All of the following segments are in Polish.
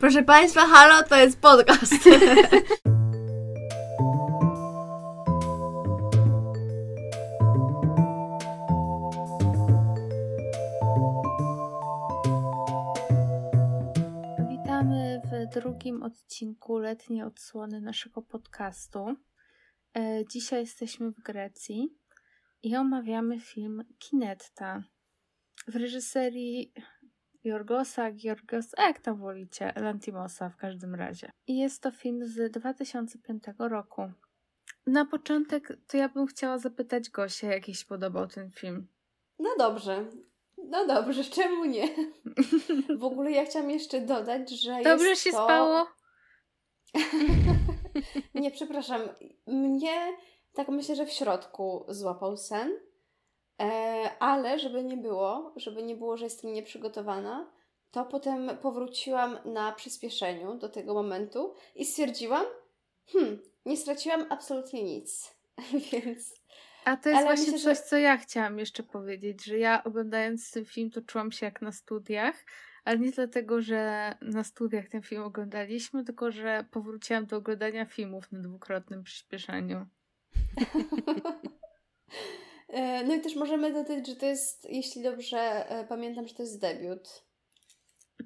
Proszę Państwa, halo, to jest podcast. Witamy w drugim odcinku letniej odsłony naszego podcastu. E, Dzisiaj jesteśmy w Grecji i omawiamy film Kinetta w reżyserii Jorgosa, Giorgos, jak tam wolicie, Lantimosa w każdym razie. I jest to film z 2005 roku. Na początek to ja bym chciała zapytać Gosię, jak jej się podobał ten film. No dobrze. No dobrze, czemu nie? W ogóle ja chciałam jeszcze dodać, że Dobrze jest się to... spało? nie, przepraszam. Mnie tak myślę, że w środku złapał sen. E, ale żeby nie było, żeby nie było, że jestem nieprzygotowana, to potem powróciłam na przyspieszeniu do tego momentu i stwierdziłam, hmm, nie straciłam absolutnie nic. Więc A to jest Ale właśnie myślę, że- coś, co ja chciałam jeszcze powiedzieć, że ja oglądając ten film to czułam się jak na studiach, ale nie dlatego, że na studiach ten film oglądaliśmy, tylko że powróciłam do oglądania filmów na dwukrotnym przyspieszeniu. E, No i też możemy dodać, że to jest, jeśli dobrze e, pamiętam, że to jest debiut.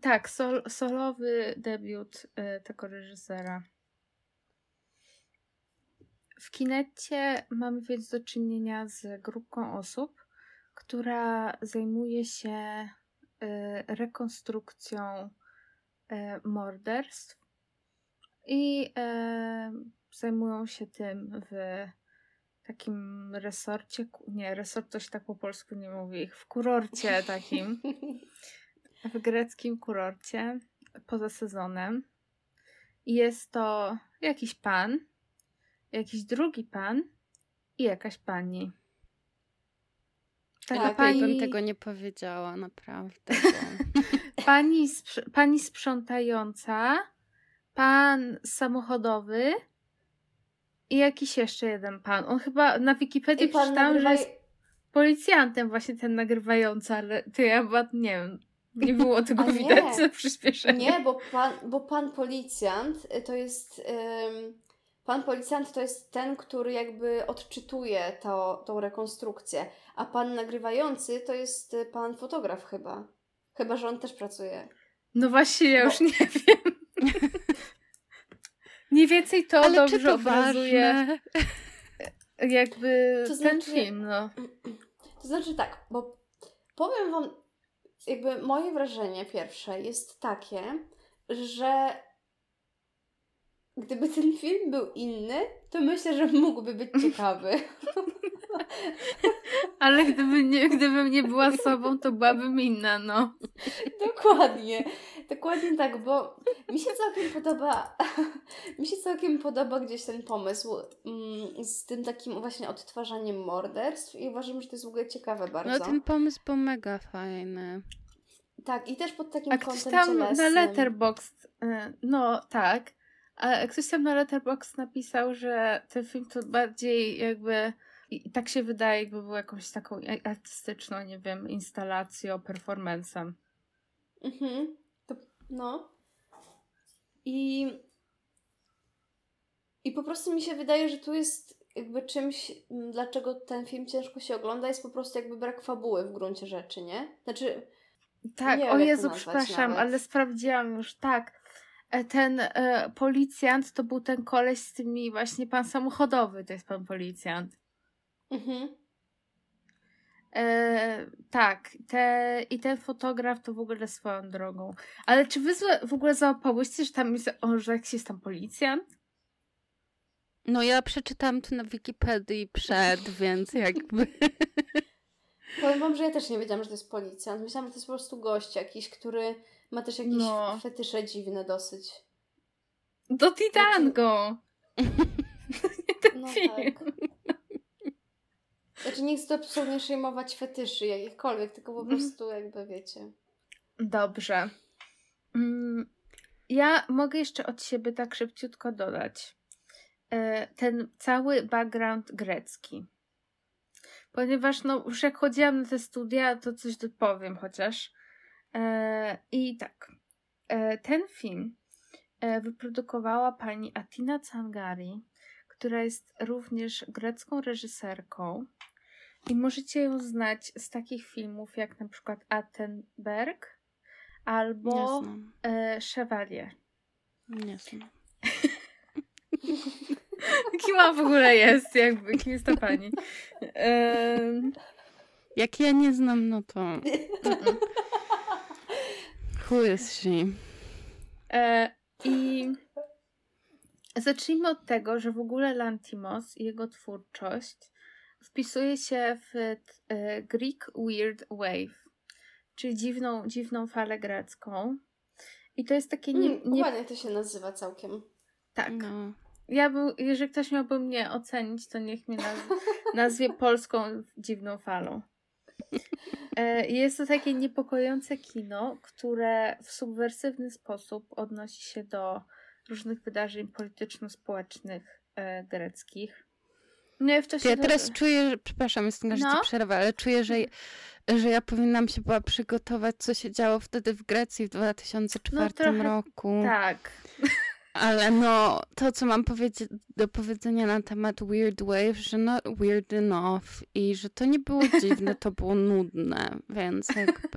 Tak, sol, solowy debiut y, tego reżysera. W kinecie mamy więc do czynienia z grupką osób, która zajmuje się rekonstrukcją morderstw i zajmują się tym w takim resorcie, nie, resort to się tak po polsku nie mówi, w kurorcie takim w greckim kurorcie poza sezonem. I jest to jakiś pan, jakiś drugi pan i jakaś pani. Taka Tak, pani, bym tego nie powiedziała, naprawdę. Pani, sprz- pani sprzątająca, pan samochodowy i jakiś jeszcze jeden pan. On chyba na Wikipedii przeczytałam, nagrywa... że jest policjantem właśnie ten nagrywający, ale ty ja nie wiem, nie było tego A nie. widać na przyspieszeniu. Nie, bo pan, bo pan policjant y, to jest... ym, Pan policjant to jest ten, który jakby odczytuje to, tą rekonstrukcję, a pan nagrywający to jest y, pan fotograf chyba. Chyba, że on też pracuje. No właśnie, ja Bo- już nie wiem. Mniej więcej to Ale dobrze to obrazuje jakby To ten znaczy- film, no. To znaczy tak, bo powiem Wam, jakby moje wrażenie pierwsze jest takie, że gdyby ten film był inny, to myślę, że mógłby być ciekawy. Ale gdyby nie, gdybym nie była sobą, to byłabym inna, no. Dokładnie. Dokładnie tak, bo mi się całkiem podoba mi się całkiem podoba gdzieś ten pomysł mm, z tym takim właśnie odtwarzaniem morderstw i uważam, że to jest w ogóle ciekawe bardzo. No ten pomysł był mega fajny. Tak, i też pod takim A kątem tam na cielesnym. Letterboxd, y, no tak, a ktoś tam na Letterboxd napisał, że ten film to bardziej jakby, i tak się wydaje, jakby był jakąś taką artystyczną, nie wiem, instalacją, performance'em. Mhm. To, no. I, I po prostu mi się wydaje, że tu jest jakby czymś, dlaczego ten film ciężko się ogląda, jest po prostu jakby brak fabuły w gruncie rzeczy, nie? Znaczy, Tak, Nie o wiem, Jezu, przepraszam, nawet. ale sprawdziłam już, tak. E, Ten e, policjant to był ten koleś z tymi właśnie pan samochodowy, to jest pan policjant. Mhm. E, tak, te, i ten fotograf to w ogóle swoją drogą. Ale czy wy w ogóle załapałyście, że tam jest, że jakiś jest tam policjant? No ja przeczytałam to na Wikipedii przed, więc jakby... Powiem wam, że ja też nie wiedziałam, że to jest policjant. Myślałam, że to jest po prostu gość jakiś, który ma też jakieś No. fetysze dziwne dosyć. Do Titango! No tak. Znaczy nie chcę absolutnie przejmować fetyszy jakichkolwiek, tylko po Mhm. prostu jakby wiecie. Dobrze. Mm, Ja mogę jeszcze od siebie tak szybciutko dodać. E, Ten cały background grecki. Ponieważ no, już jak chodziłam na te studia, to coś dopowiem chociaż. E, I tak. E, Ten film wyprodukowała pani Atina Tsangari, która jest również grecką reżyserką. I możecie ją znać z takich filmów jak na przykład Attenberg albo e, Chevalier. Nie znam. Kim ona w ogóle jest? Jakby, kim jest ta pani? Em, Jak ja nie znam, no to who is she? E, I zacznijmy od tego, że w ogóle Lantimos i jego twórczość wpisuje się w e, Greek Weird Wave, czyli dziwną, dziwną falę grecką. I to jest takie nie, Mm, nie Ładnie to się nazywa całkiem. tak. No. Ja był, jeżeli ktoś miałby mnie ocenić, to niech mnie naz nazwie polską dziwną falą. E, Jest to takie niepokojące kino, które w subwersywny sposób odnosi się do różnych wydarzeń polityczno-społecznych e, greckich. No i w czasie Ja teraz czuję, że, przepraszam, jestem że No. przerwę, ale czuję, że, że ja powinnam się była przygotować, co się działo wtedy w Grecji w 2004 No trochę roku. Tak. Ale no, to co mam powiedzieć, do powiedzenia na temat Weird Wave, że no weird enough i że to nie było dziwne, to było nudne, więc jakby...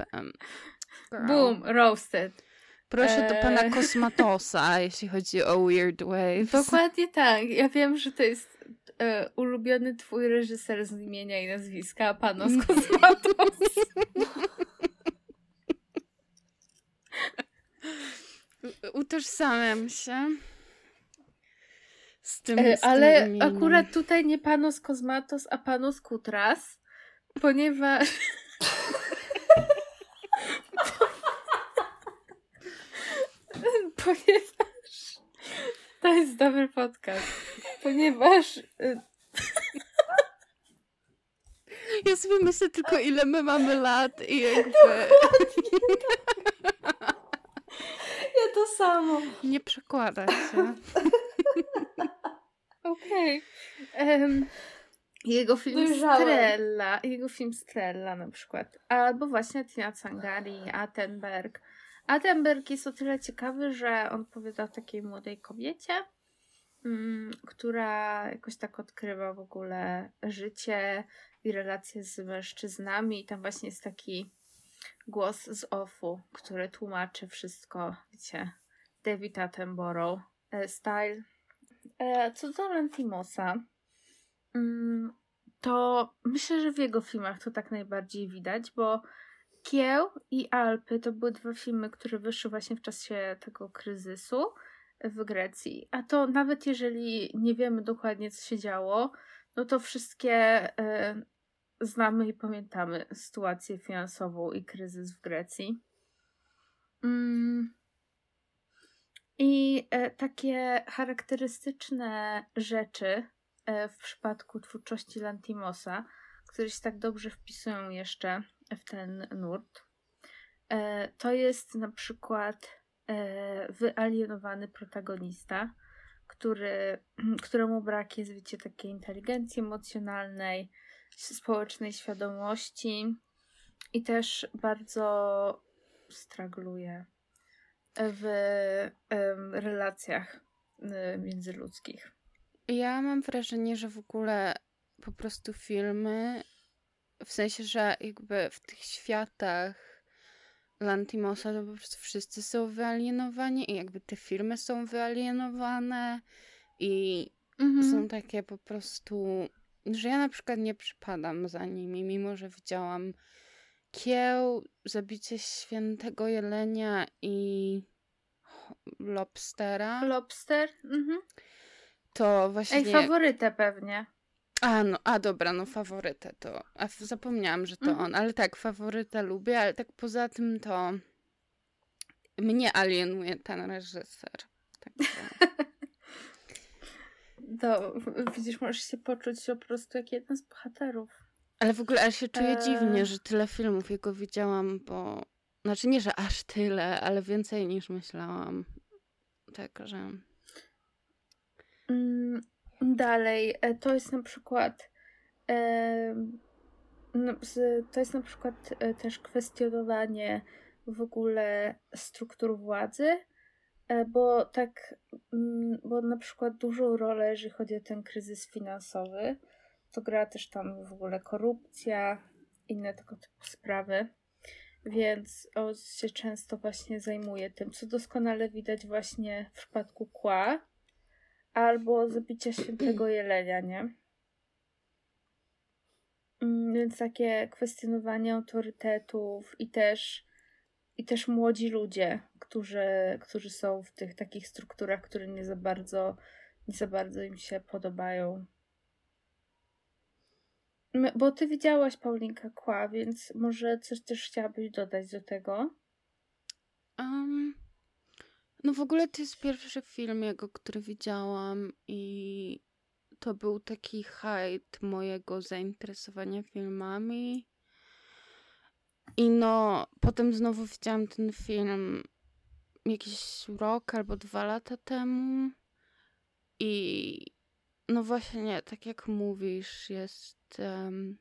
girl. Boom, roasted. Proszę do pana Eee. Kosmatosa, jeśli chodzi o Weird Wave. Dokładnie tak. Ja wiem, że to jest e, ulubiony twój reżyser z imienia i nazwiska, Panos Kosmatos. Utożsamiam się z tym, E, z tym Ale imieniem. akurat tutaj nie Panos Kosmatos, a Panos Kutras, ponieważ... ponieważ... To jest dobry podcast. Ponieważ... e, Ja sobie myślę tylko, ile my mamy lat i jakby Ja to samo. nie przekłada się. Okej. Em, Jego film Dojrzałe. Strella, jego film Strella na przykład, albo właśnie Tina Tsangari, Attenberg. Attenberg jest o tyle ciekawy, że on opowiada o takiej młodej kobiecie, mm, która jakoś tak odkrywa w ogóle życie i relacje z mężczyznami i tam właśnie jest taki głos z offu, który tłumaczy wszystko, wiecie, David Attenborough e, style. E, Co do Lantimosa, mm, to myślę, że w jego filmach to tak najbardziej widać, bo Kieł i Alpy to były dwa filmy, które wyszły właśnie w czasie tego kryzysu w Grecji. A to nawet jeżeli nie wiemy dokładnie, co się działo, no to wszystkie e, znamy i pamiętamy sytuację finansową i kryzys w Grecji. Mm. I e, takie charakterystyczne rzeczy e, w przypadku twórczości Lantimosa, które się tak dobrze wpisują jeszcze w ten nurt, e, to jest na przykład e, wyalienowany protagonista, który, któremu brak jest, wiecie, takiej inteligencji emocjonalnej, społecznej świadomości i też bardzo stragluje w relacjach międzyludzkich. Ja mam wrażenie, że w ogóle po prostu filmy, w sensie, że jakby w tych światach Lantimosa to po prostu wszyscy są wyalienowani i jakby te filmy są wyalienowane i Mhm. są takie po prostu, że ja na przykład nie przypadam za nimi, mimo że widziałam Kieł, Zabicie Świętego Jelenia i Lobstera, Lobster? Mhm. to właśnie... Ej, faworytę pewnie. A, no, a dobra, no faworytę to. A zapomniałam, że to Mhm. on, ale tak, faworytę lubię, ale tak poza tym to mnie alienuje ten reżyser. Także... To widzisz, możesz się poczuć po prostu jak jeden z bohaterów. Ale w ogóle aż się czuję Eee. dziwnie, że tyle filmów jego widziałam, bo. Znaczy nie, że aż tyle, ale więcej niż myślałam. Także. Mm, Dalej, e, to jest na przykład no, to jest na przykład e, też kwestionowanie w ogóle struktur władzy E, bo tak, mm, bo na przykład dużą rolę, jeżeli chodzi o ten kryzys finansowy, to gra też tam w ogóle korupcja, inne tego typu sprawy. Więc on się często właśnie zajmuje tym, co doskonale widać właśnie w przypadku kła albo zabicia świętego jelenia, nie? Mm, Więc takie kwestionowanie autorytetów i też, i też młodzi ludzie, którzy, którzy są w tych takich strukturach, które nie za bardzo, nie za bardzo im się podobają. Bo ty widziałaś Paulinka Kła, więc może coś też chciałabyś dodać do tego? Um, no w ogóle to jest pierwszy film jego, który widziałam i to był taki height mojego zainteresowania filmami. I no, potem znowu widziałam ten film jakiś rok albo dwa lata temu. I no właśnie, tak jak mówisz, jest, em,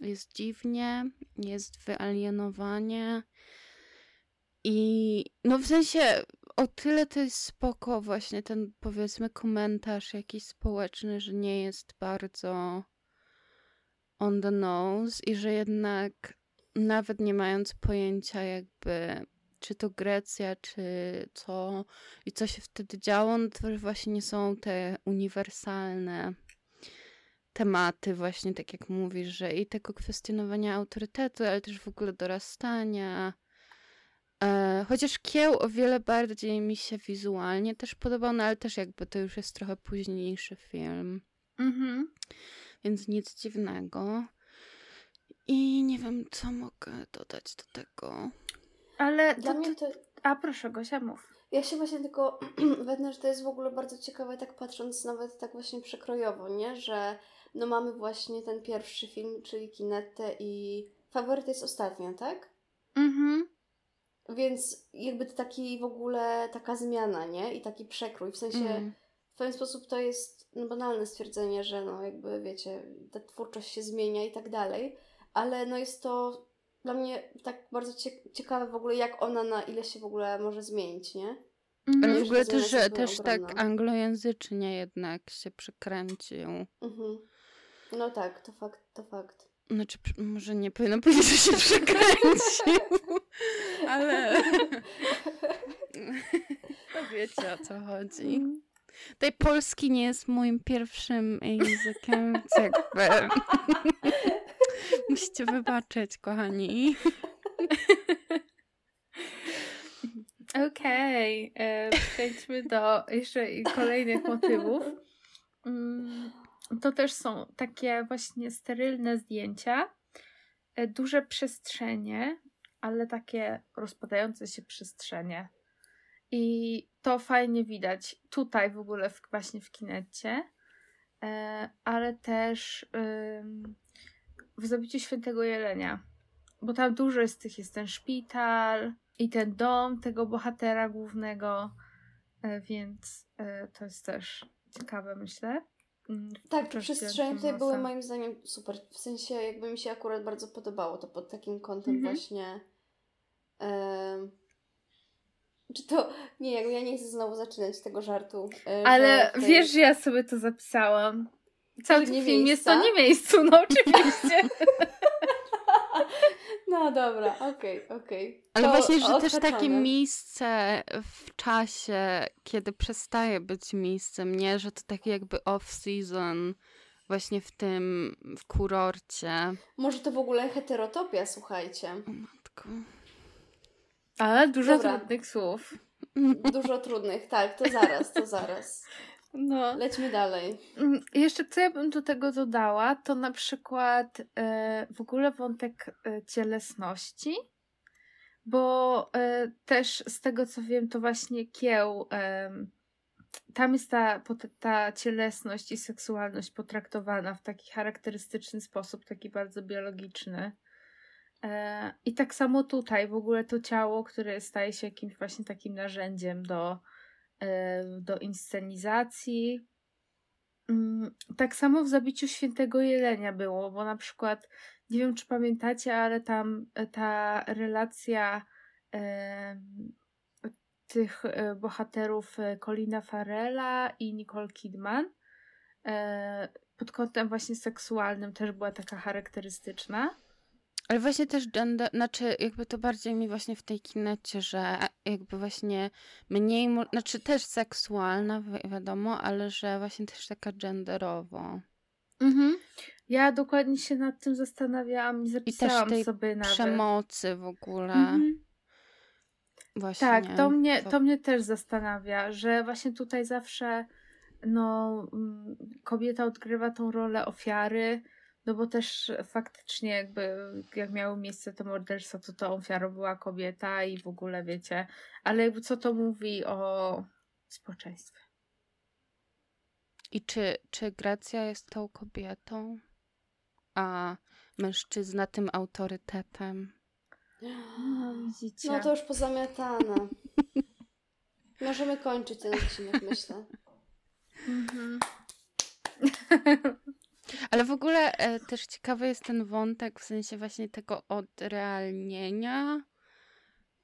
jest dziwnie, jest wyalienowanie. I no w sensie o tyle to jest spoko właśnie ten powiedzmy komentarz jakiś społeczny, że nie jest bardzo on the nose i że jednak nawet nie mając pojęcia jakby czy to Grecja, czy co i co się wtedy działo, no to właśnie nie są te uniwersalne tematy właśnie tak jak mówisz, że i tego kwestionowania autorytetu, ale też w ogóle dorastania, chociaż Kieł o wiele bardziej mi się wizualnie też podobał, no ale też jakby to już jest trochę późniejszy film, Mhm. więc nic dziwnego. I nie wiem, co mogę dodać do tego. Ale Dla to, mnie to... to... A proszę, Gosia, mów. Ja się właśnie tylko wetnę, że to jest w ogóle bardzo ciekawe, tak patrząc nawet tak właśnie przekrojowo, nie? Że no mamy właśnie ten pierwszy film, czyli Kinetę i faworyt jest ostatnia, tak? Mhm. Więc jakby to taki w ogóle taka zmiana, nie? I taki przekrój. W sensie Mm. w pewien sposób to jest no, banalne stwierdzenie, że no jakby wiecie, ta twórczość się zmienia i tak dalej, ale no jest to dla mnie tak bardzo cie- ciekawe w ogóle, jak ona na ile się w ogóle może zmienić, nie? Mhm. Ale w ogóle też, że też tak anglojęzycznie jednak się przekręcił. Mhm. No tak, to fakt, to fakt. Znaczy, może nie powinno powiedzieć, że się przekręcił, ale no wiecie o co chodzi. Tej polski nie jest moim pierwszym językiem, więc jakby musicie wybaczyć, kochani. Okej, e, przejdźmy do jeszcze kolejnych motywów. Mm, To też są takie właśnie sterylne zdjęcia, e, duże przestrzenie, ale takie rozpadające się przestrzenie. I to fajnie widać tutaj w ogóle w, właśnie w kinecie, e, ale też w Zabiciu Świętego Jelenia. Bo tam dużo jest tych, jest ten szpital i ten dom tego bohatera głównego, e, więc e, to jest też ciekawe, myślę. Mm, Tak, przestrzenie tutaj były moim zdaniem super. W sensie jakby mi się akurat bardzo podobało to pod takim kątem Mhm. właśnie. em, czy to. Nie, jakby ja nie chcę znowu zaczynać tego żartu. e, Ale tej- wiesz, że ja sobie to zapisałam. Cały ten film jest to miejsca? nie miejscu, no oczywiście. No dobra, okej, okej. Ale To właśnie, że też takie miejsce w czasie, kiedy przestaje być miejscem, nie? Że to takie jakby off-season właśnie w tym, w kurorcie. Może to w ogóle heterotopia, słuchajcie. O matko. Ale dużo Dobra. trudnych słów. Dużo trudnych, tak, to zaraz, to zaraz. No. Lećmy dalej. Mm, Jeszcze co ja bym do tego dodała, to na przykład e, w ogóle wątek e, cielesności, bo e, też z tego co wiem, to właśnie kieł, tam jest ta, ta cielesność i seksualność potraktowana w taki charakterystyczny sposób, taki bardzo biologiczny. I tak samo tutaj, w ogóle to ciało, które staje się jakimś właśnie takim narzędziem do, do inscenizacji. Mm, Tak samo w zabiciu świętego Jelenia było, bo na przykład, nie wiem czy pamiętacie, ale tam e, ta relacja em, tych e, bohaterów e, Colina Farrella i Nicole Kidman. E, pod kątem właśnie seksualnym też była taka charakterystyczna. Ale właśnie też gender, znaczy jakby to bardziej mi właśnie w tej kinecie, że jakby właśnie mniej, znaczy też seksualna, wi- wiadomo, ale że właśnie też taka genderowo. Mhm. Ja dokładnie się nad tym zastanawiałam i zapisałam tej sobie nawet. Przemocy w ogóle. Mhm. Właśnie. Tak, to mnie, to- to mnie też zastanawia, że właśnie tutaj zawsze no, mm, kobieta odgrywa tą rolę ofiary, no bo też faktycznie jakby jak miało miejsce to morderstwo, to tą ofiarą była kobieta i w ogóle wiecie, ale jakby co to mówi o społeczeństwie. I czy, czy Gracja jest tą kobietą, a mężczyzna tym autorytetem? No widzicie. No to już pozamiatane. Możemy kończyć ten odcinek, myślę. Mhm. Ale w ogóle e, też ciekawy jest ten wątek w sensie właśnie tego odrealnienia.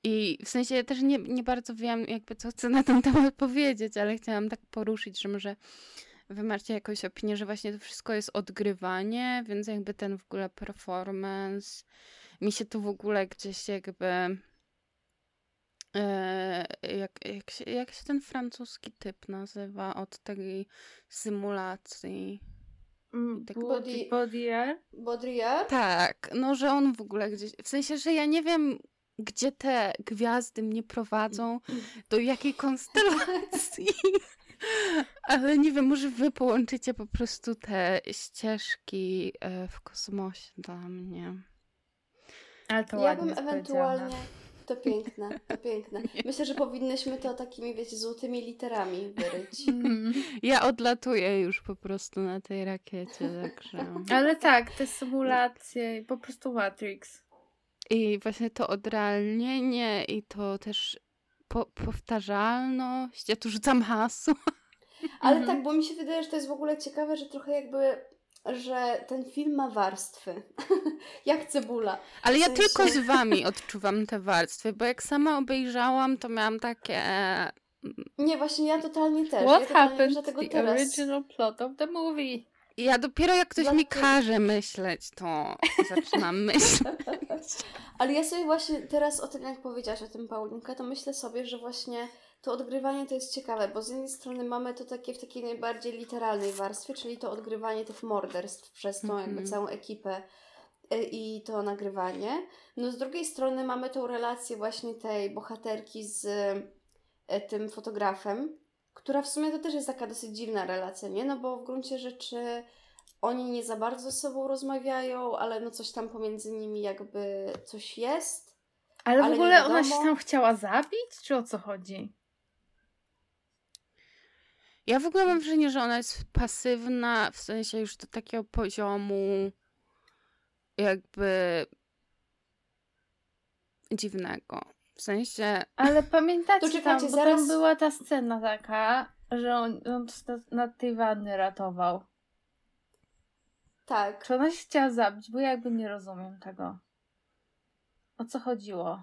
I w sensie ja też nie, nie bardzo wiem, jakby co chcę na ten temat powiedzieć, ale chciałam tak poruszyć, że może wy macie jakąś opinię, że właśnie to wszystko jest odgrywanie, więc jakby ten w ogóle performance mi się tu w ogóle gdzieś jakby e, jak, jak, się, jak się ten francuski typ nazywa od tej symulacji? Mm, tak Body, body- body air? Baudrillard? Tak, no że on w ogóle gdzieś, w sensie, że ja nie wiem, gdzie te gwiazdy mnie prowadzą, do jakiej konstelacji, ale nie wiem, może wy połączycie po prostu te ścieżki e, w kosmosie dla mnie. Ale to Ja ładnie bym ewentualnie. To piękne, to piękne. Myślę, że powinnyśmy to takimi, wiecie, złotymi literami wyryć. Ja odlatuję już po prostu na tej rakiecie, także... Ale tak, te symulacje, po prostu Matrix. I właśnie to odrealnienie i to też po powtarzalność, ja tu rzucam hasło. Ale Mhm. tak, bo mi się wydaje, że to jest w ogóle ciekawe, że trochę jakby, że ten film ma warstwy. Jak cebula. Ale ja sensie- tylko z wami odczuwam te warstwy, bo jak sama obejrzałam, to miałam takie. e, Nie, właśnie ja totalnie też. What ja totalnie happened to tego the teraz. original plot of the movie? Ja dopiero jak ktoś mi każe myśleć, to zaczynam myśleć. Ale ja sobie właśnie teraz o tym, jak powiedziałaś o tym Paulinka, to myślę sobie, że właśnie to odgrywanie to jest ciekawe, bo z jednej strony mamy to takie w takiej najbardziej literalnej warstwie, czyli to odgrywanie tych morderstw przez tą jakby Mhm. całą ekipę y, i to nagrywanie. No z drugiej strony mamy tą relację właśnie tej bohaterki z y, tym fotografem, która w sumie to też jest taka dosyć dziwna relacja, nie? No bo w gruncie rzeczy oni nie za bardzo ze sobą rozmawiają, ale no coś tam pomiędzy nimi jakby coś jest. Ale, Ale w ogóle ona się tam chciała zabić, czy o co chodzi? Ja w ogóle mam wrażenie, że ona jest pasywna, w sensie już do takiego poziomu jakby dziwnego. W sensie, Ale pamiętacie To tam, bo zaraz- tam była ta scena taka, że on, on nad tej wanny ratował. Tak. Czy ona się chciała zabić? Bo ja jakby nie rozumiem tego. O co chodziło?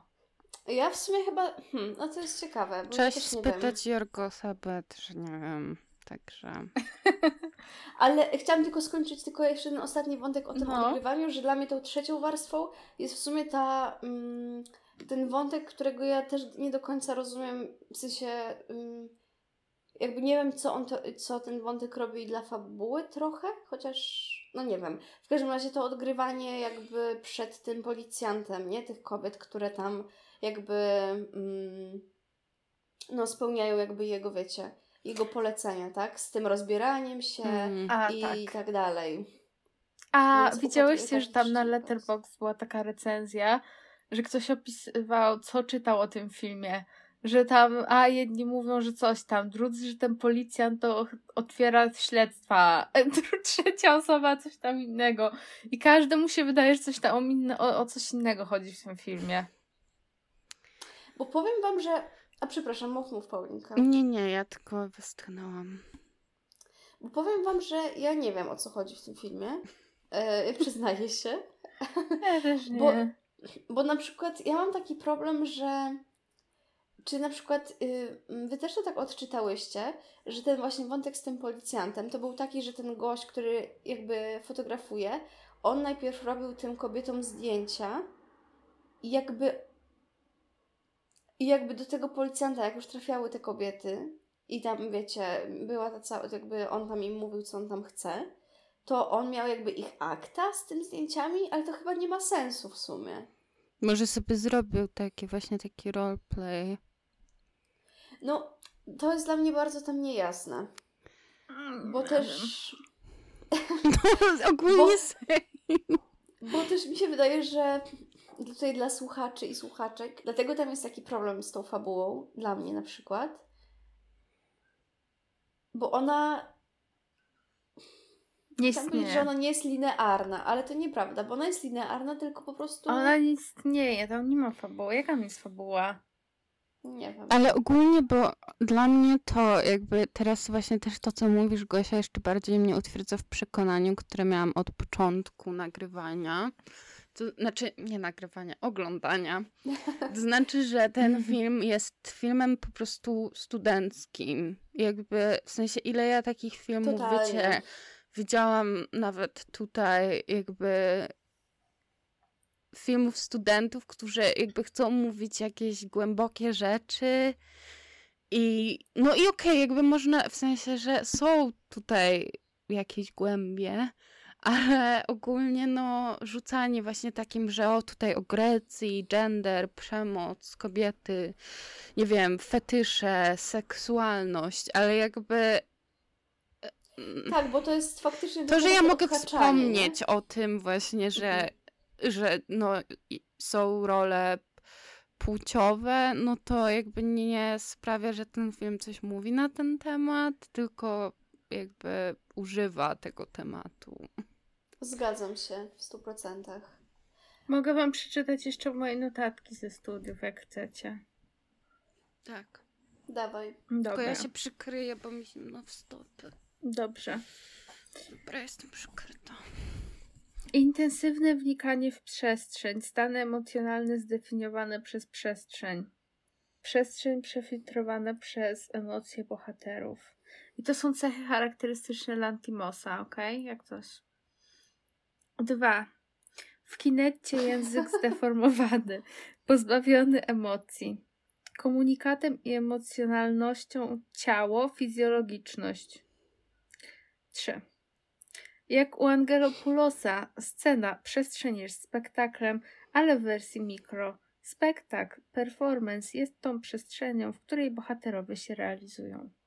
Ja w sumie chyba. Hmm, no to jest ciekawe. Bo też nie wiem. spytać Jorgosa, też nie wiem. Także. Ale chciałam tylko skończyć tylko jeszcze ten ostatni wątek o tym No. odgrywaniu, że dla mnie tą trzecią warstwą jest w sumie ta, mm, ten wątek, którego ja też nie do końca rozumiem, w sensie mm, jakby nie wiem, co, on to, co ten wątek robi dla fabuły trochę, chociaż no nie wiem. W każdym razie to odgrywanie jakby przed tym policjantem, nie? Tych kobiet, które tam jakby mm, no spełniają jakby jego, wiecie, jego polecenia, tak? Z tym rozbieraniem się Mm. A, i tak. tak, dalej. A Więc widziałyście, chłopaki że tam na tak Letterboxd była taka recenzja, że ktoś opisywał, co czytał o tym filmie. Że tam, a jedni mówią, że coś tam, drudzy, że ten policjant to otwiera śledztwa, trzecia osoba coś tam innego. I każdemu się wydaje, że coś tam o, inne, o, o coś innego chodzi w tym filmie. Bo powiem wam, że... A przepraszam, mów, mów Paulinka. Nie, nie, ja tylko westchnęłam. Bo powiem wam, że ja nie wiem, o co chodzi w tym filmie. E, przyznaję się. Ja też nie. Bo- Bo na przykład ja mam taki problem, że czy na przykład y, wy też to tak odczytałyście, że ten właśnie wątek z tym policjantem to był taki, że ten gość, który jakby fotografuje, on najpierw robił tym kobietom zdjęcia i jakby i jakby do tego policjanta, jak już trafiały te kobiety i tam, wiecie, była ta cała, jakby on tam im mówił, co on tam chce, to on miał jakby ich akta z tymi zdjęciami, ale to chyba nie ma sensu w sumie. Może sobie zrobił taki właśnie taki roleplay. No, to jest dla mnie bardzo tam niejasne. Bo też... No, ogólnie Bo- Bo też mi się wydaje, że tutaj dla słuchaczy i słuchaczek, dlatego tam jest taki problem z tą fabułą, dla mnie na przykład, bo ona Nie Chciałam powiedzieć, że istnieje. ona nie jest linearna, ale to nieprawda, bo ona jest linearna, tylko po prostu. Ona nie istnieje, tam nie ma fabuły. Jaka tam jest fabuła? Nie wiem. Ale ogólnie, bo dla mnie to jakby teraz właśnie też to, co mówisz, Gosia, jeszcze bardziej mnie utwierdza w przekonaniu, które miałam od początku nagrywania. To znaczy, nie nagrywania, oglądania. To znaczy, że ten film jest filmem po prostu studenckim. Jakby, w sensie, ile ja takich filmów, Totalnie. wiecie, widziałam nawet tutaj jakby filmów studentów, którzy jakby chcą mówić jakieś głębokie rzeczy i no i okej, jakby można, w sensie, że są tutaj jakieś głębie, ale ogólnie no rzucanie właśnie takim, że o tutaj o Grecji, gender, przemoc, kobiety, nie wiem, fetysze, seksualność, ale jakby mm, Tak, bo to jest faktycznie. to, że ja mogę wspomnieć o tym właśnie, że, że no, są role płciowe, no to jakby nie sprawia, że ten film coś mówi na ten temat, tylko jakby używa tego tematu. Zgadzam się w stu procentach. Mogę wam przeczytać jeszcze moje notatki ze studiów, jak chcecie. Tak. Dawaj. Dobra. Tylko ja się przykryję, bo mi zimno w stopy. Dobrze. Dobra, jestem przykryta. Intensywne wnikanie w przestrzeń, stany emocjonalne zdefiniowane przez przestrzeń. Przestrzeń przefiltrowana przez emocje bohaterów. I to są cechy charakterystyczne Lantimosa, ok? Jak coś. Dwa. W kinecie język zdeformowany, pozbawiony emocji. Komunikatem i emocjonalnością ciało, fizjologiczność. Trzy. Jak u Angelopulosa, scena, przestrzeń jest spektaklem, ale w wersji mikro. Spektakl, performance jest tą przestrzenią, w której bohaterowie się realizują.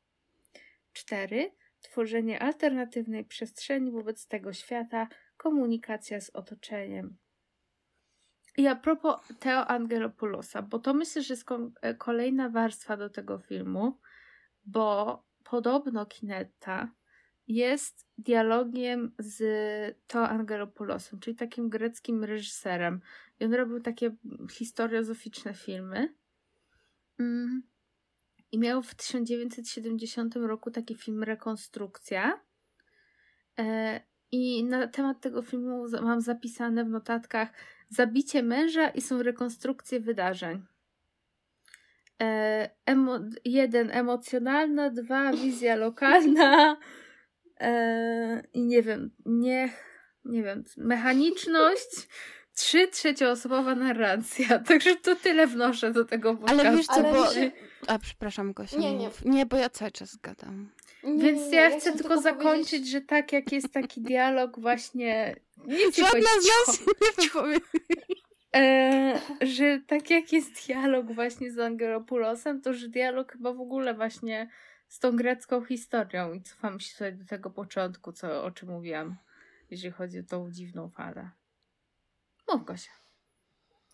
4. Tworzenie alternatywnej przestrzeni wobec tego świata, komunikacja z otoczeniem. I a propos Theo Angelopulosa, bo to myślę, że jest e, kolejna warstwa do tego filmu, bo podobno Kinetta jest dialogiem z Theo Angelopoulosem, czyli takim greckim reżyserem. I on robił takie historiozoficzne filmy. Mm. I miał w 1970 roku taki film Rekonstrukcja. E, I na temat tego filmu mam zapisane w notatkach zabicie męża i są rekonstrukcje wydarzeń. E, emo, jeden emocjonalna, dwa wizja lokalna e, i nie wiem, nie, nie wiem, mechaniczność, trzy trzecioosobowa narracja. Także to tyle wnoszę do tego podcastu. Ale wiesz co, Ale bo... A, przepraszam, Gosia. Nie, nie. mów. Nie, bo ja cały czas gadam. Nie, Więc nie, nie, ja, chcę chcę tylko zakończyć, powiedzieć- że tak jak jest taki dialog właśnie... Nie chcę Żadna z nas nie wypowie. E, że tak jak jest dialog właśnie z Angelopulosem, to że dialog chyba w ogóle właśnie z tą grecką historią i cofam się tutaj do tego początku, co, o czym mówiłam, jeżeli chodzi o tą dziwną falę. Mów Gosia.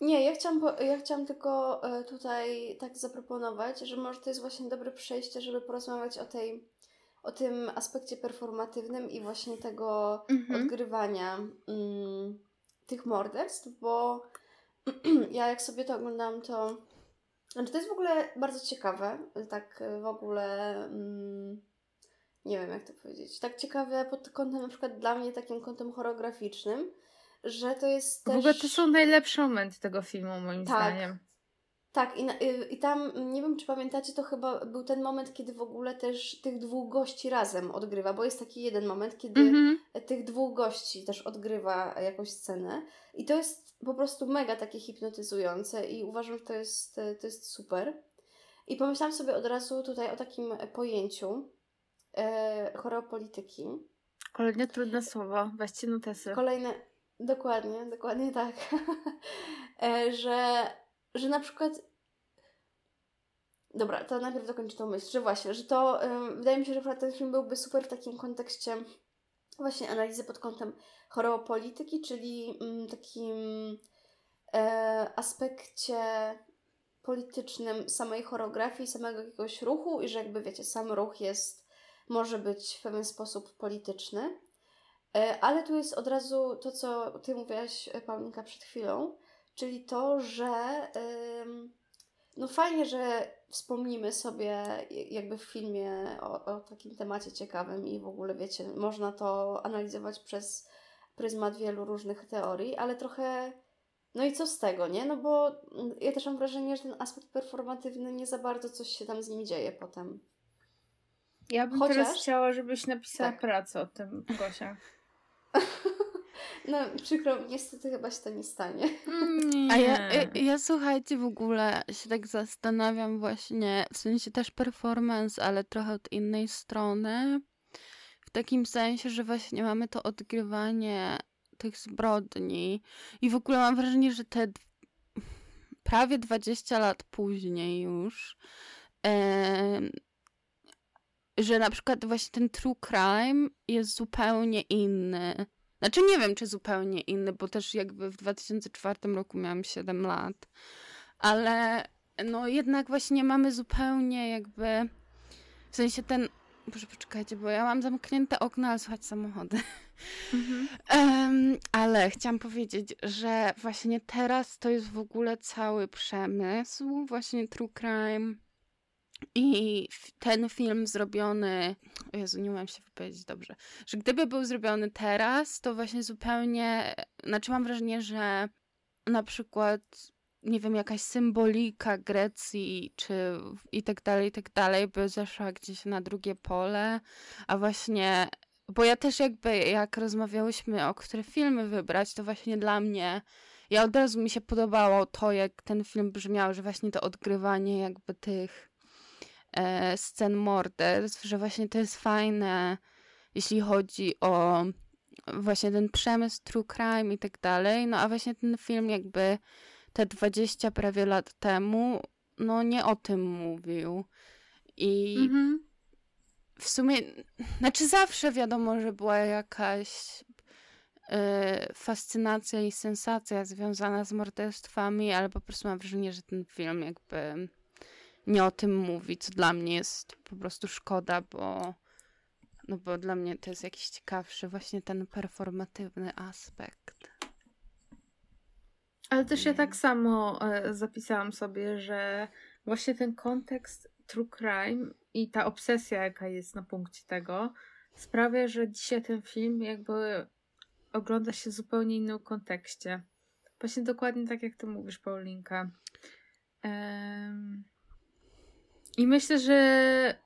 Nie, ja chciałam, po, ja chciałam tylko e, tutaj tak zaproponować, że może to jest właśnie dobre przejście, żeby porozmawiać o tej, o tym aspekcie performatywnym i właśnie tego Mhm. odgrywania mm, tych morderstw, bo ja jak sobie to oglądałam, to znaczy to jest w ogóle bardzo ciekawe, tak w ogóle mm, nie wiem jak to powiedzieć, tak ciekawe pod kątem na przykład dla mnie takim kątem choreograficznym, że to jest W też... ogóle to są najlepsze momenty tego filmu moim Tak. zdaniem. Tak, i, y, i tam, nie wiem czy pamiętacie, to chyba był ten moment, kiedy w ogóle też tych dwóch gości razem odgrywa, bo jest taki jeden moment, kiedy Mhm. tych dwóch gości też odgrywa jakąś scenę. I to jest po prostu mega takie hipnotyzujące i uważam, że to jest, to jest super. I pomyślałam sobie od razu tutaj o takim pojęciu e, choreopolityki. Kolejne trudne słowo. Weźcie notesy. Kolejne, dokładnie, dokładnie tak, e, że, że na przykład Dobra, to najpierw dokończę tą myśl, że właśnie, że to wydaje mi się, że ten film byłby super w takim kontekście właśnie analizy pod kątem choreopolityki, czyli mm, takim e, aspekcie politycznym samej choreografii, samego jakiegoś ruchu i że jakby wiecie, sam ruch jest, może być w pewien sposób polityczny. E, ale tu jest od razu to, co Ty mówiłaś, e, Paulinka, przed chwilą, czyli to, że no fajnie, że wspomnimy sobie jakby w filmie o, o takim temacie ciekawym i w ogóle wiecie, można to analizować przez pryzmat wielu różnych teorii, ale trochę no i co z tego, nie? No bo ja też mam wrażenie, że ten aspekt performatywny nie za bardzo coś się tam z nim dzieje potem. Ja bym Chociaż- teraz chciała, żebyś napisała Tak. pracę o tym, Gosia. No przykro, niestety chyba się to nie stanie. Nie. A ja, ja, ja słuchajcie, w ogóle się tak zastanawiam właśnie, w sensie też performance, ale trochę od innej strony. W takim sensie, że właśnie mamy to odgrywanie tych zbrodni i w ogóle mam wrażenie, że te prawie 20 lat później już, em, że na przykład właśnie ten true crime jest zupełnie inny. Znaczy nie wiem, czy zupełnie inny, bo też jakby w 2004 roku miałam 7 lat, ale no jednak właśnie mamy zupełnie jakby, w sensie ten, Boże poczekajcie, bo ja mam zamknięte okno, ale słychać samochody. Mhm. Em, ale chciałam powiedzieć, że właśnie teraz to jest w ogóle cały przemysł, właśnie true crime. I ten film zrobiony, o Jezu, nie umiem się wypowiedzieć dobrze, że gdyby był zrobiony teraz, to właśnie zupełnie, znaczy mam wrażenie, że na przykład, nie wiem, jakaś symbolika Grecji, czy i tak dalej, i tak dalej, by zeszła gdzieś na drugie pole, a właśnie bo ja też jakby, jak rozmawiałyśmy o które filmy wybrać, to właśnie dla mnie, ja od razu mi się podobało to, jak ten film brzmiał, że właśnie to odgrywanie jakby tych scen morderstw, że właśnie to jest fajne, jeśli chodzi o właśnie ten przemysł true crime i tak dalej, no a właśnie ten film jakby te 20 prawie lat temu, no nie o tym mówił. I Mhm. w sumie, znaczy zawsze wiadomo, że była jakaś e, fascynacja i sensacja związana z morderstwami, ale po prostu mam wrażenie, że ten film jakby nie o tym mówi, co dla mnie jest po prostu szkoda, bo no bo dla mnie to jest jakiś ciekawszy właśnie ten performatywny aspekt. Ale też ja tak samo e, zapisałam sobie, że właśnie ten kontekst true crime i ta obsesja, jaka jest na punkcie tego, sprawia, że dzisiaj ten film jakby ogląda się w zupełnie innym kontekście. Właśnie dokładnie tak, jak ty mówisz, Paulinka. Em, I myślę, że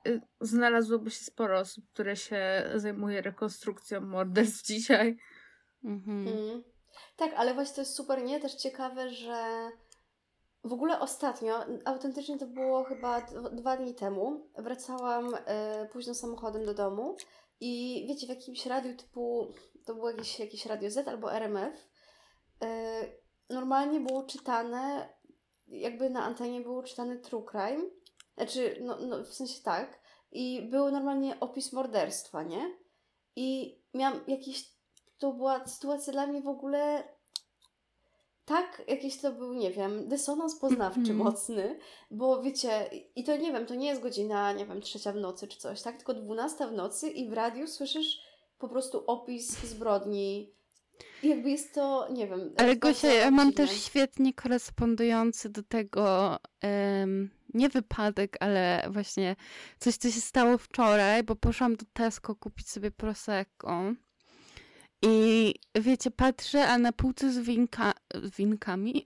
y, znalazłoby się sporo osób, które się zajmuje rekonstrukcją morderstw dzisiaj. Mhm. Mm. Tak, ale właśnie to jest super, nie? Też ciekawe, że w ogóle ostatnio, autentycznie to było chyba dwa dni temu, wracałam e, późno samochodem do domu i wiecie, w jakimś radiu typu, to było jakieś, jakieś Radio Z albo RMF, e, normalnie było czytane, jakby na antenie było czytane True Crime, znaczy, no, no w sensie tak, i był normalnie opis morderstwa, nie? I miałam jakiś to była sytuacja dla mnie w ogóle tak, jakiś to był, nie wiem, dysonans poznawczy Mhm. mocny, bo wiecie, i to nie wiem, to nie jest godzina, nie wiem, trzecia w nocy czy coś, tak, tylko dwunasta w nocy i w radiu słyszysz po prostu opis zbrodni. Jakby jest to, nie wiem. Ale Gosia, ja mam też świetnie korespondujący do tego em, nie wypadek, ale właśnie coś, co się stało wczoraj, bo poszłam do Tesco kupić sobie Prosecco i wiecie, patrzę, a na półce z winka, z winkami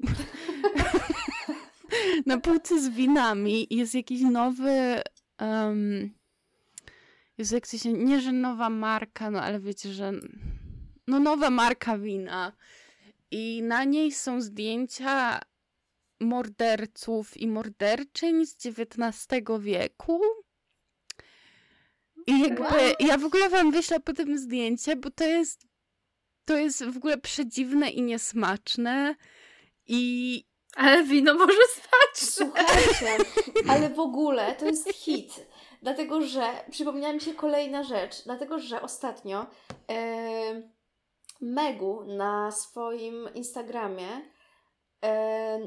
na półce z winami jest jakiś nowy. Um, jest jak się, nie że nowa marka, no ale wiecie, że no nowa marka wina. I na niej są zdjęcia morderców i morderczyń z XIX wieku. I jakby wow. ja w ogóle wam wyślę po tym zdjęcie, bo to jest to jest w ogóle przedziwne i niesmaczne. I ale wino może stać. Słuchajcie, ale w ogóle to jest hit. Dlatego, że przypomniała mi się kolejna rzecz. Dlatego, że ostatnio e, Megu na swoim Instagramie e,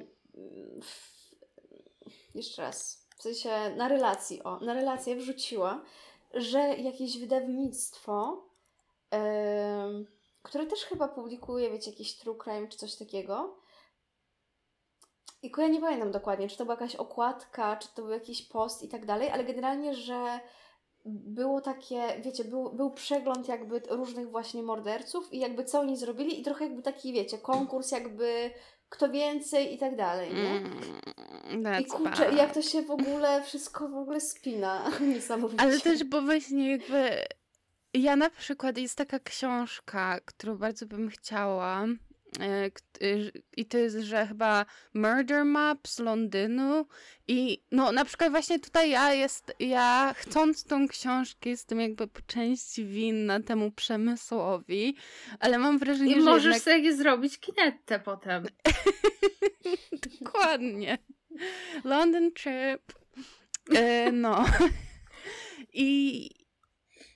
w, jeszcze raz, w sensie na relacji, o, na relację wrzuciła, że jakieś wydawnictwo, e, które też chyba publikuje, wiecie, jakiś true crime czy coś takiego, i ja nie pamiętam dokładnie, czy to była jakaś okładka, czy to był jakiś post i tak dalej, ale generalnie, że było takie, wiecie, był, był przegląd jakby różnych właśnie morderców i jakby co oni zrobili i trochę jakby taki, wiecie, konkurs jakby kto więcej i tak dalej, nie? Mm, I kurczę, bad. jak to się w ogóle wszystko w ogóle spina niesamowicie. Ale też, bo właśnie jakby ja na przykład jest taka książka, którą bardzo bym chciała I to jest, że chyba Murder Map z Londynu. I no na przykład właśnie tutaj ja jest, ja chcąc tą książkę jestem jakby po części winna temu przemysłowi, ale mam wrażenie, I że możesz jednak... sobie zrobić kinetę potem. Dokładnie. London trip. E, no. I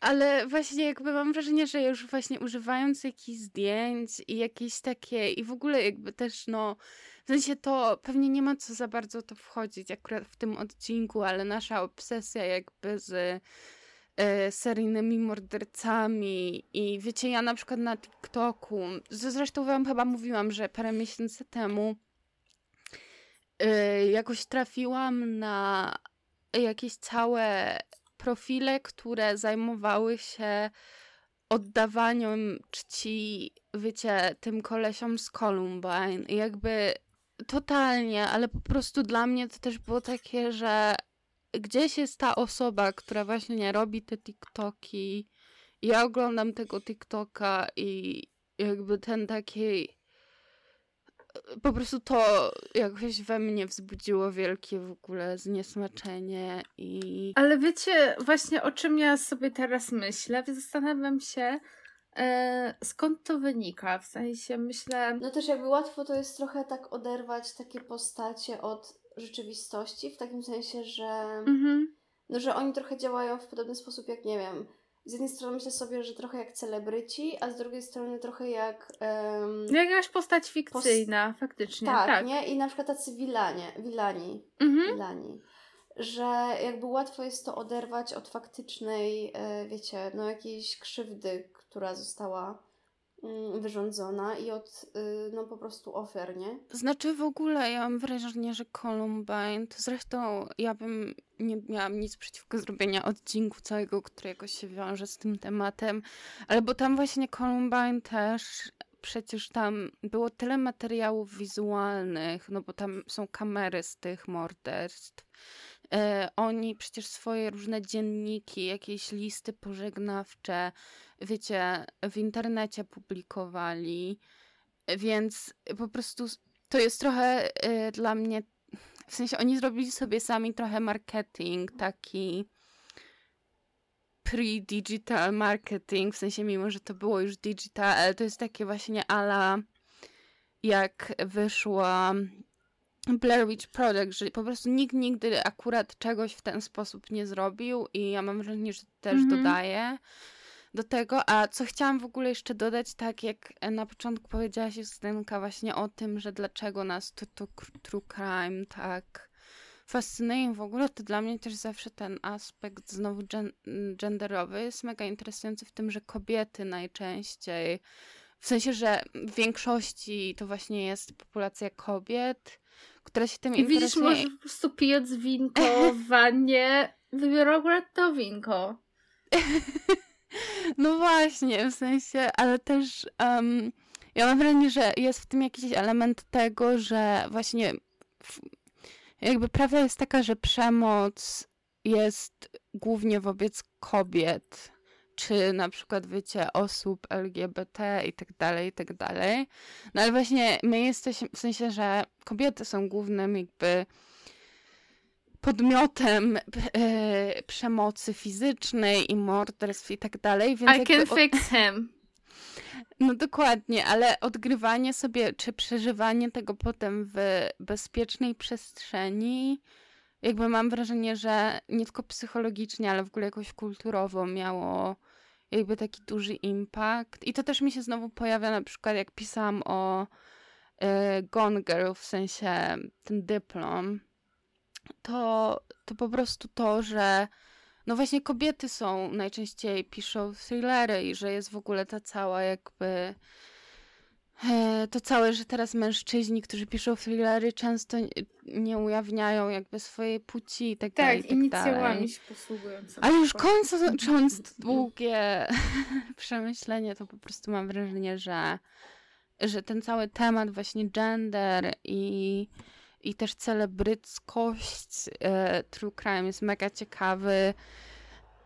ale właśnie jakby mam wrażenie, że już właśnie używając jakichś zdjęć i jakieś takie i w ogóle jakby też no w sensie to pewnie nie ma co za bardzo to wchodzić akurat w tym odcinku, ale nasza obsesja jakby z e, seryjnymi mordercami i wiecie, ja na przykład na TikToku, zresztą wam chyba mówiłam, że parę miesięcy temu e, jakoś trafiłam na jakieś całe profile, które zajmowały się oddawaniem czci, wiecie, tym kolesiom z Columbine. I jakby totalnie, ale po prostu dla mnie to też było takie, że gdzieś jest ta osoba, która właśnie nie robi te TikToki. Ja oglądam tego TikToka i jakby ten taki po prostu to jakoś we mnie wzbudziło wielkie w ogóle zniesmaczenie i... Ale wiecie właśnie o czym ja sobie teraz myślę? Zastanawiam się, e, skąd to wynika? W sensie myślę... No też jakby łatwo to jest trochę tak oderwać takie postacie od rzeczywistości, w takim sensie, że... Mhm. No, że oni trochę działają w podobny sposób jak, nie wiem, z jednej strony myślę sobie, że trochę jak celebryci, a z drugiej strony trochę jak... Um, Jakaś postać fikcyjna, faktycznie. Tak, tak, nie? I na przykład tacy wilanie, wilani, mhm. wilani. Że jakby łatwo jest to oderwać od faktycznej, e, wiecie, no jakiejś krzywdy, która została wyrządzona i od y, no po prostu ofiar, nie? Znaczy w ogóle ja mam wrażenie, że Columbine, to zresztą ja bym nie miałam nic przeciwko zrobienia odcinku całego, którego się wiąże z tym tematem, ale bo tam właśnie Columbine też przecież tam było tyle materiałów wizualnych, no bo tam są kamery z tych morderstw. E, oni przecież swoje różne dzienniki, jakieś listy pożegnawcze, wiecie, w internecie publikowali, więc po prostu to jest trochę y, dla mnie, w sensie oni zrobili sobie sami trochę marketing taki pre-digital marketing, w sensie mimo, że to było już digital, ale to jest takie właśnie ala jak wyszła Blair Witch Project, że po prostu nikt nigdy akurat czegoś w ten sposób nie zrobił i ja mam wrażenie, że też mm -hmm. dodaje do tego. A co chciałam w ogóle jeszcze dodać, tak jak na początku powiedziałaś Justynka właśnie o tym, że dlaczego nas to, to true crime tak fascynuje w ogóle, to dla mnie też zawsze ten aspekt znowu gen genderowy jest mega interesujący w tym, że kobiety najczęściej, w sensie, że w większości to właśnie jest populacja kobiet, które się tym I interesuje. widzisz, może po prostu pijąc winko w wannie, wybiorą akurat to winko. No właśnie, w sensie, ale też um, ja mam wrażenie, że jest w tym jakiś element tego, że właśnie jakby prawda jest taka, że przemoc jest głównie wobec kobiet, czy na przykład, wiecie, osób LGBT i tak dalej, i tak dalej. No ale właśnie my jesteśmy, w sensie, że kobiety są głównym jakby podmiotem e, przemocy fizycznej i morderstw i tak dalej, więc I can fix him. no dokładnie, ale odgrywanie sobie, czy przeżywanie tego potem w bezpiecznej przestrzeni, jakby mam wrażenie, że nie tylko psychologicznie, ale w ogóle jakoś kulturowo miało jakby taki duży impact. I to też mi się znowu pojawia na przykład, jak pisałam o y, Gone Girl, w sensie ten dyplom, to, to po prostu to, że no właśnie kobiety są, najczęściej piszą thrillery i że jest w ogóle ta cała jakby to całe, że teraz mężczyźni, którzy piszą thrillery często nie- ujawniają jakby swojej płci i tak, dalej, Tak, i tak inicjałami dalej. się posługując. Ale już kończąc długie przemyślenie, to po prostu mam wrażenie, że, że ten cały temat właśnie gender i, i też celebryckość e, true crime jest mega ciekawy,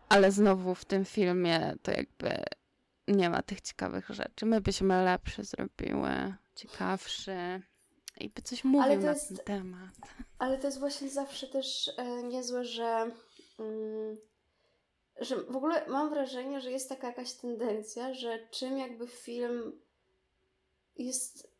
ale znowu w tym filmie to jakby nie ma tych ciekawych rzeczy. My byśmy lepsze zrobiły, ciekawsze i by coś mówił na jest- ten temat. Ale to jest właśnie zawsze też e, niezłe, że, mm, że w ogóle mam wrażenie, że jest taka jakaś tendencja, że czym jakby film jest.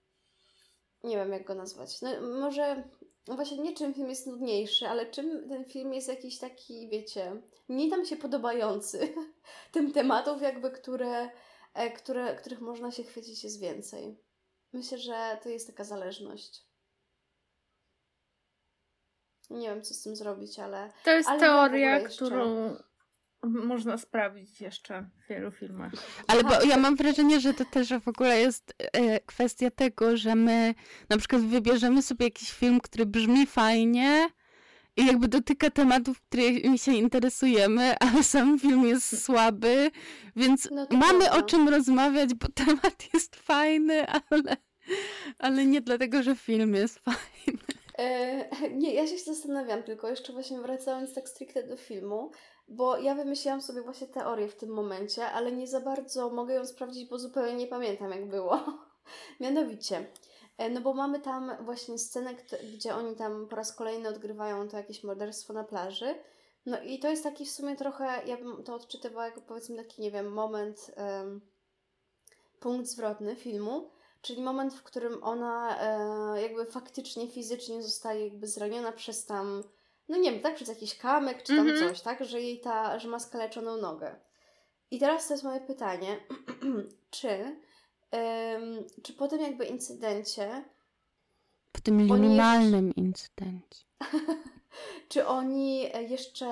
Nie wiem, jak go nazwać. No, może no właśnie nie czym film jest nudniejszy, ale czym ten film jest jakiś taki, wiecie, mniej tam się podobający. Tym tematów, jakby, które, e, które, których można się chwycić, jest więcej. Myślę, że to jest taka zależność. Nie wiem, co z tym zrobić, ale To jest Ale teoria, którą można sprawdzić jeszcze w wielu filmach. Ale bo ja mam wrażenie, że to też w ogóle jest e, kwestia tego, że my na przykład wybierzemy sobie jakiś film, który brzmi fajnie i jakby dotyka tematów, którymi się interesujemy, ale sam film jest słaby, więc No mamy prawda. o czym rozmawiać, bo temat jest fajny, ale, ale nie dlatego, że film jest fajny. E, nie, ja się zastanawiam tylko, jeszcze właśnie wracając tak stricte do filmu, bo ja wymyśliłam sobie właśnie teorię w tym momencie, ale nie za bardzo mogę ją sprawdzić, bo zupełnie nie pamiętam jak było. Mianowicie, e, no bo mamy tam właśnie scenę, gdzie oni tam po raz kolejny odgrywają to jakieś morderstwo na plaży. No i to jest taki w sumie trochę, ja bym to odczytywała jako powiedzmy taki, nie wiem, moment, em, punkt zwrotny filmu, Czyli moment, w którym ona e, jakby faktycznie, fizycznie zostaje jakby zraniona przez tam, no nie wiem, tak, przez jakiś kamyk czy tam Mhm. coś, tak, że jej ta, że ma skaleczoną nogę. I teraz to jest moje pytanie, czy, em, czy po tym jakby incydencie, W tym minimalnym incydencie. czy oni jeszcze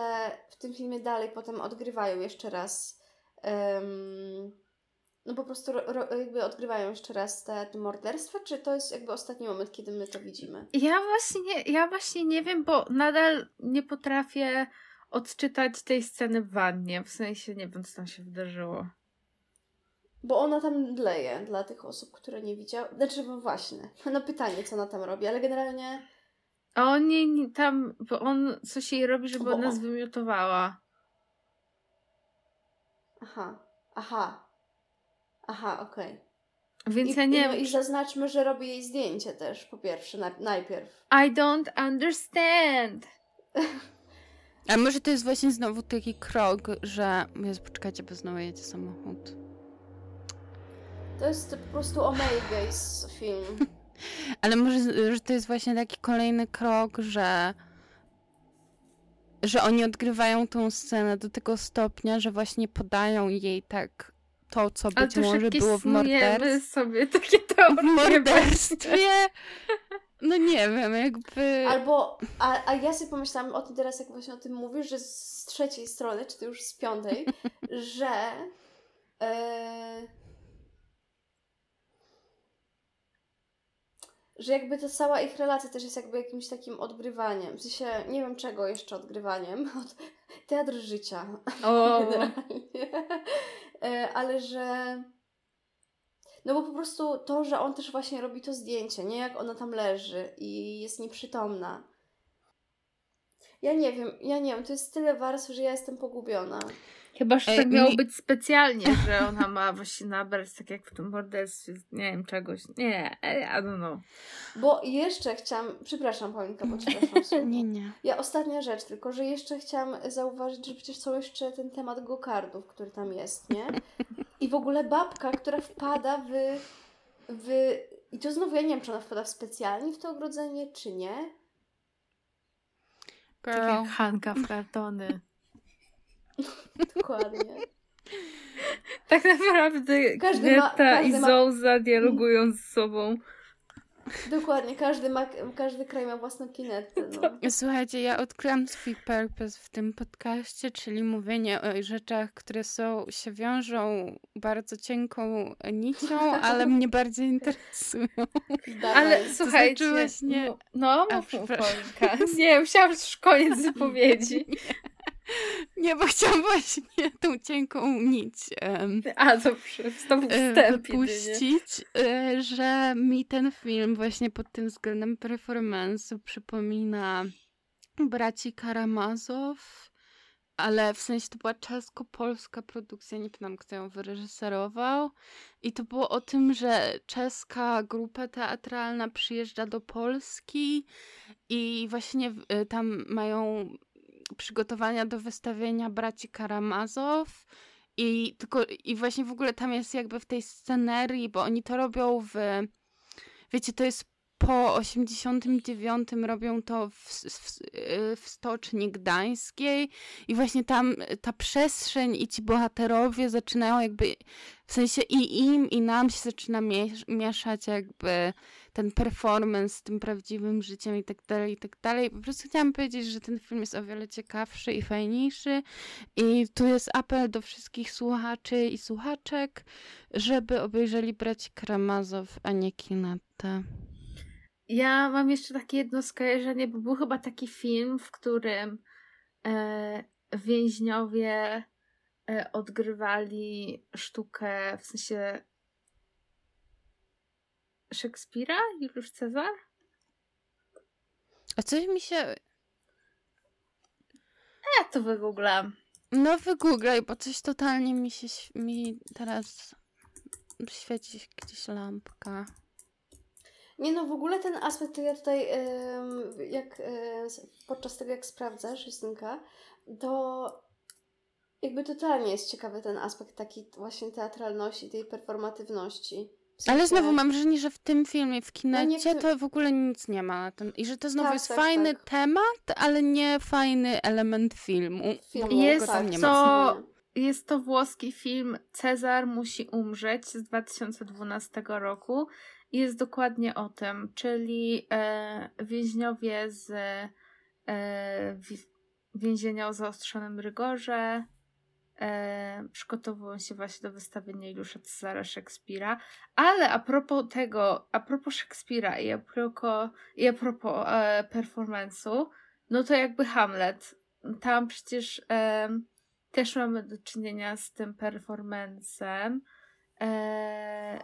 w tym filmie dalej potem odgrywają jeszcze raz, no po prostu ro, ro, jakby odgrywają jeszcze raz te, te morderstwa, czy to jest jakby ostatni moment, kiedy my to widzimy? Ja właśnie, nie, ja właśnie nie wiem, bo nadal nie potrafię odczytać tej sceny w wannie. W sensie nie wiem, co tam się wydarzyło. Bo ona tam mdleje dla tych osób, które nie widziały. Znaczy, no właśnie. No pytanie, co ona tam robi, ale generalnie. A on jej tam, bo on coś jej robi, żeby Bo ona on- zwymiotowała. Aha, aha. Aha, okej. Więc I, ja nie no, wiem. I zaznaczmy, że robi jej zdjęcie też, po pierwsze, na, najpierw. I don't understand. A może to jest właśnie znowu taki krok, że... Jezu, poczekajcie, bo znowu jedzie samochód. To jest po prostu o male gaze film. Ale może, że to jest właśnie taki kolejny krok, że że oni odgrywają tą scenę do tego stopnia, że właśnie podają jej tak to, co być to może było w morderstwie. sobie takie W teorie. morderstwie. No nie wiem, jakby... Albo, a, a ja sobie pomyślałam o tym teraz, jak właśnie o tym mówisz, że z trzeciej strony, czy to już z piątej, że e, że jakby ta cała ich relacja też jest jakby jakimś takim odgrywaniem. W sensie, nie wiem czego jeszcze odgrywaniem. Od, teatr życia. O, generalnie. E, Ale że. No bo po prostu to, że on też właśnie robi to zdjęcie, nie? Jak ona tam leży i jest nieprzytomna. Ja nie wiem, ja nie wiem, to jest tyle warstw, że ja jestem pogubiona. Chyba, że Ej, tak miało mi- być specjalnie, że ona ma właśnie nabrać tak jak w tym morderstwie, nie wiem, czegoś. Nie, I don't know. Bo jeszcze chciałam, przepraszam Paulinka, bo ci weszłam w słowo. Nie, nie. Ja ostatnia rzecz, tylko że jeszcze chciałam zauważyć, że przecież są jeszcze ten temat gokardów, który tam jest, nie? I w ogóle babka, która wpada w, w... I to znowu ja nie wiem, czy ona wpada w specjalnie w to ogrodzenie, czy nie. Tak Girl. jak Hanka w kartony. Dokładnie. Tak naprawdę Każdy ma- Greta i każdy ma- Zouza dialogują z sobą. Dokładnie, każdy, ma, każdy kraj ma własną kinetę. No. Słuchajcie, ja odkryłam swój purpose w tym podcaście, czyli mówienie o rzeczach, które są, się wiążą bardzo cienką nicią, ale mnie bardziej interesują. Dawaj. Ale słuchajcie, znaczy właśnie- no, no mów. Nie, musiałam już koniec wypowiedzi. Nie, bo chciałam właśnie tą cienką nić A, dobrze, był e, wstęp e, że mi ten film właśnie pod tym względem performance'u przypomina braci Karamazow, ale w sensie to była czesko-polska produkcja, nie pamiętam kto ją wyreżyserował. I to było o tym, że czeska grupa teatralna przyjeżdża do Polski i właśnie y, tam mają przygotowania do wystawienia braci Karamazow. I tylko i właśnie w ogóle tam jest jakby w tej scenerii, bo oni to robią w wiecie, to jest po 89 robią to w, w, w Stoczni Gdańskiej. I właśnie tam ta przestrzeń i ci bohaterowie zaczynają jakby, w sensie i im i nam się zaczyna miesz- mieszać jakby ten performance z tym prawdziwym życiem i tak dalej, i tak dalej. Po prostu chciałam powiedzieć, że ten film jest o wiele ciekawszy i fajniejszy i tu jest apel do wszystkich słuchaczy i słuchaczek, żeby obejrzeli Braci Karamazow, a nie Kinatę. Ja mam jeszcze takie jedno skojarzenie, bo był chyba taki film, w którym e, więźniowie e, odgrywali sztukę, w sensie Szekspira? Juliusz Cezar? A coś mi się... Ja to wygooglam. No wygooglaj, bo coś totalnie mi się... mi teraz świeci gdzieś lampka. Nie no, w ogóle ten aspekt, to ja tutaj, jak e, podczas tego jak sprawdzasz, Justynka, to jakby totalnie jest ciekawy ten aspekt taki właśnie teatralności, tej performatywności. W Ale znowu mam wrażenie, że w tym filmie, w No kinecie, tym- to w ogóle nic nie ma na ten... I że to znowu Tak, jest tak, fajny tak. temat, ale nie fajny element filmu. filmu, Jest tam nie to-. Jest to włoski film Cezar musi umrzeć z 2012 roku. I Jest dokładnie o tym, czyli e, więźniowie z e, wi- więzienia o zaostrzonym rygorze e, przygotowują się właśnie do wystawienia Juliusza Cezara Szekspira. Ale a propos tego, a propos Szekspira i a propos, i a propos e, no to jakby Hamlet. Tam przecież em, też mamy do czynienia z tym performancem. E,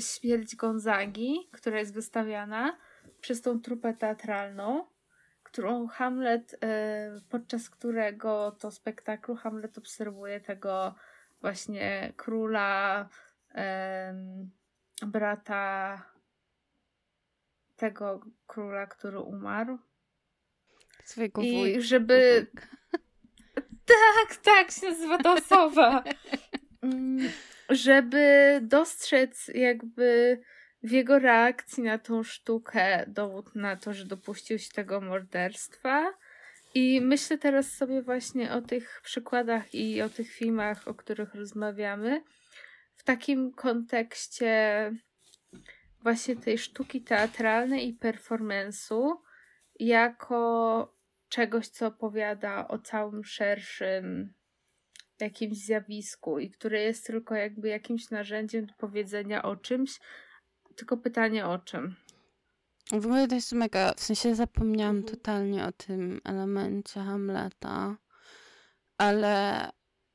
śmierć Gonzagi, która jest wystawiana przez tą trupę teatralną, którą Hamlet, e, podczas którego to spektaklu Hamlet obserwuje tego właśnie króla, brata tego króla, który umarł. Swojego I wujka. żeby tak, tak się nazywa ta osoba. Mm, Żeby dostrzec jakby w jego reakcji na tą sztukę dowód na to, że dopuścił się tego morderstwa. I myślę teraz sobie właśnie o tych przykładach i o tych filmach, o których rozmawiamy, w takim kontekście właśnie tej sztuki teatralnej i performance'u, jako czegoś, co opowiada o całym szerszym jakimś zjawisku i które jest tylko jakby jakimś narzędziem do powiedzenia o czymś, tylko pytanie o czym. W ogóle to jest mega, w sensie zapomniałam Mhm. totalnie o tym elemencie Hamleta, ale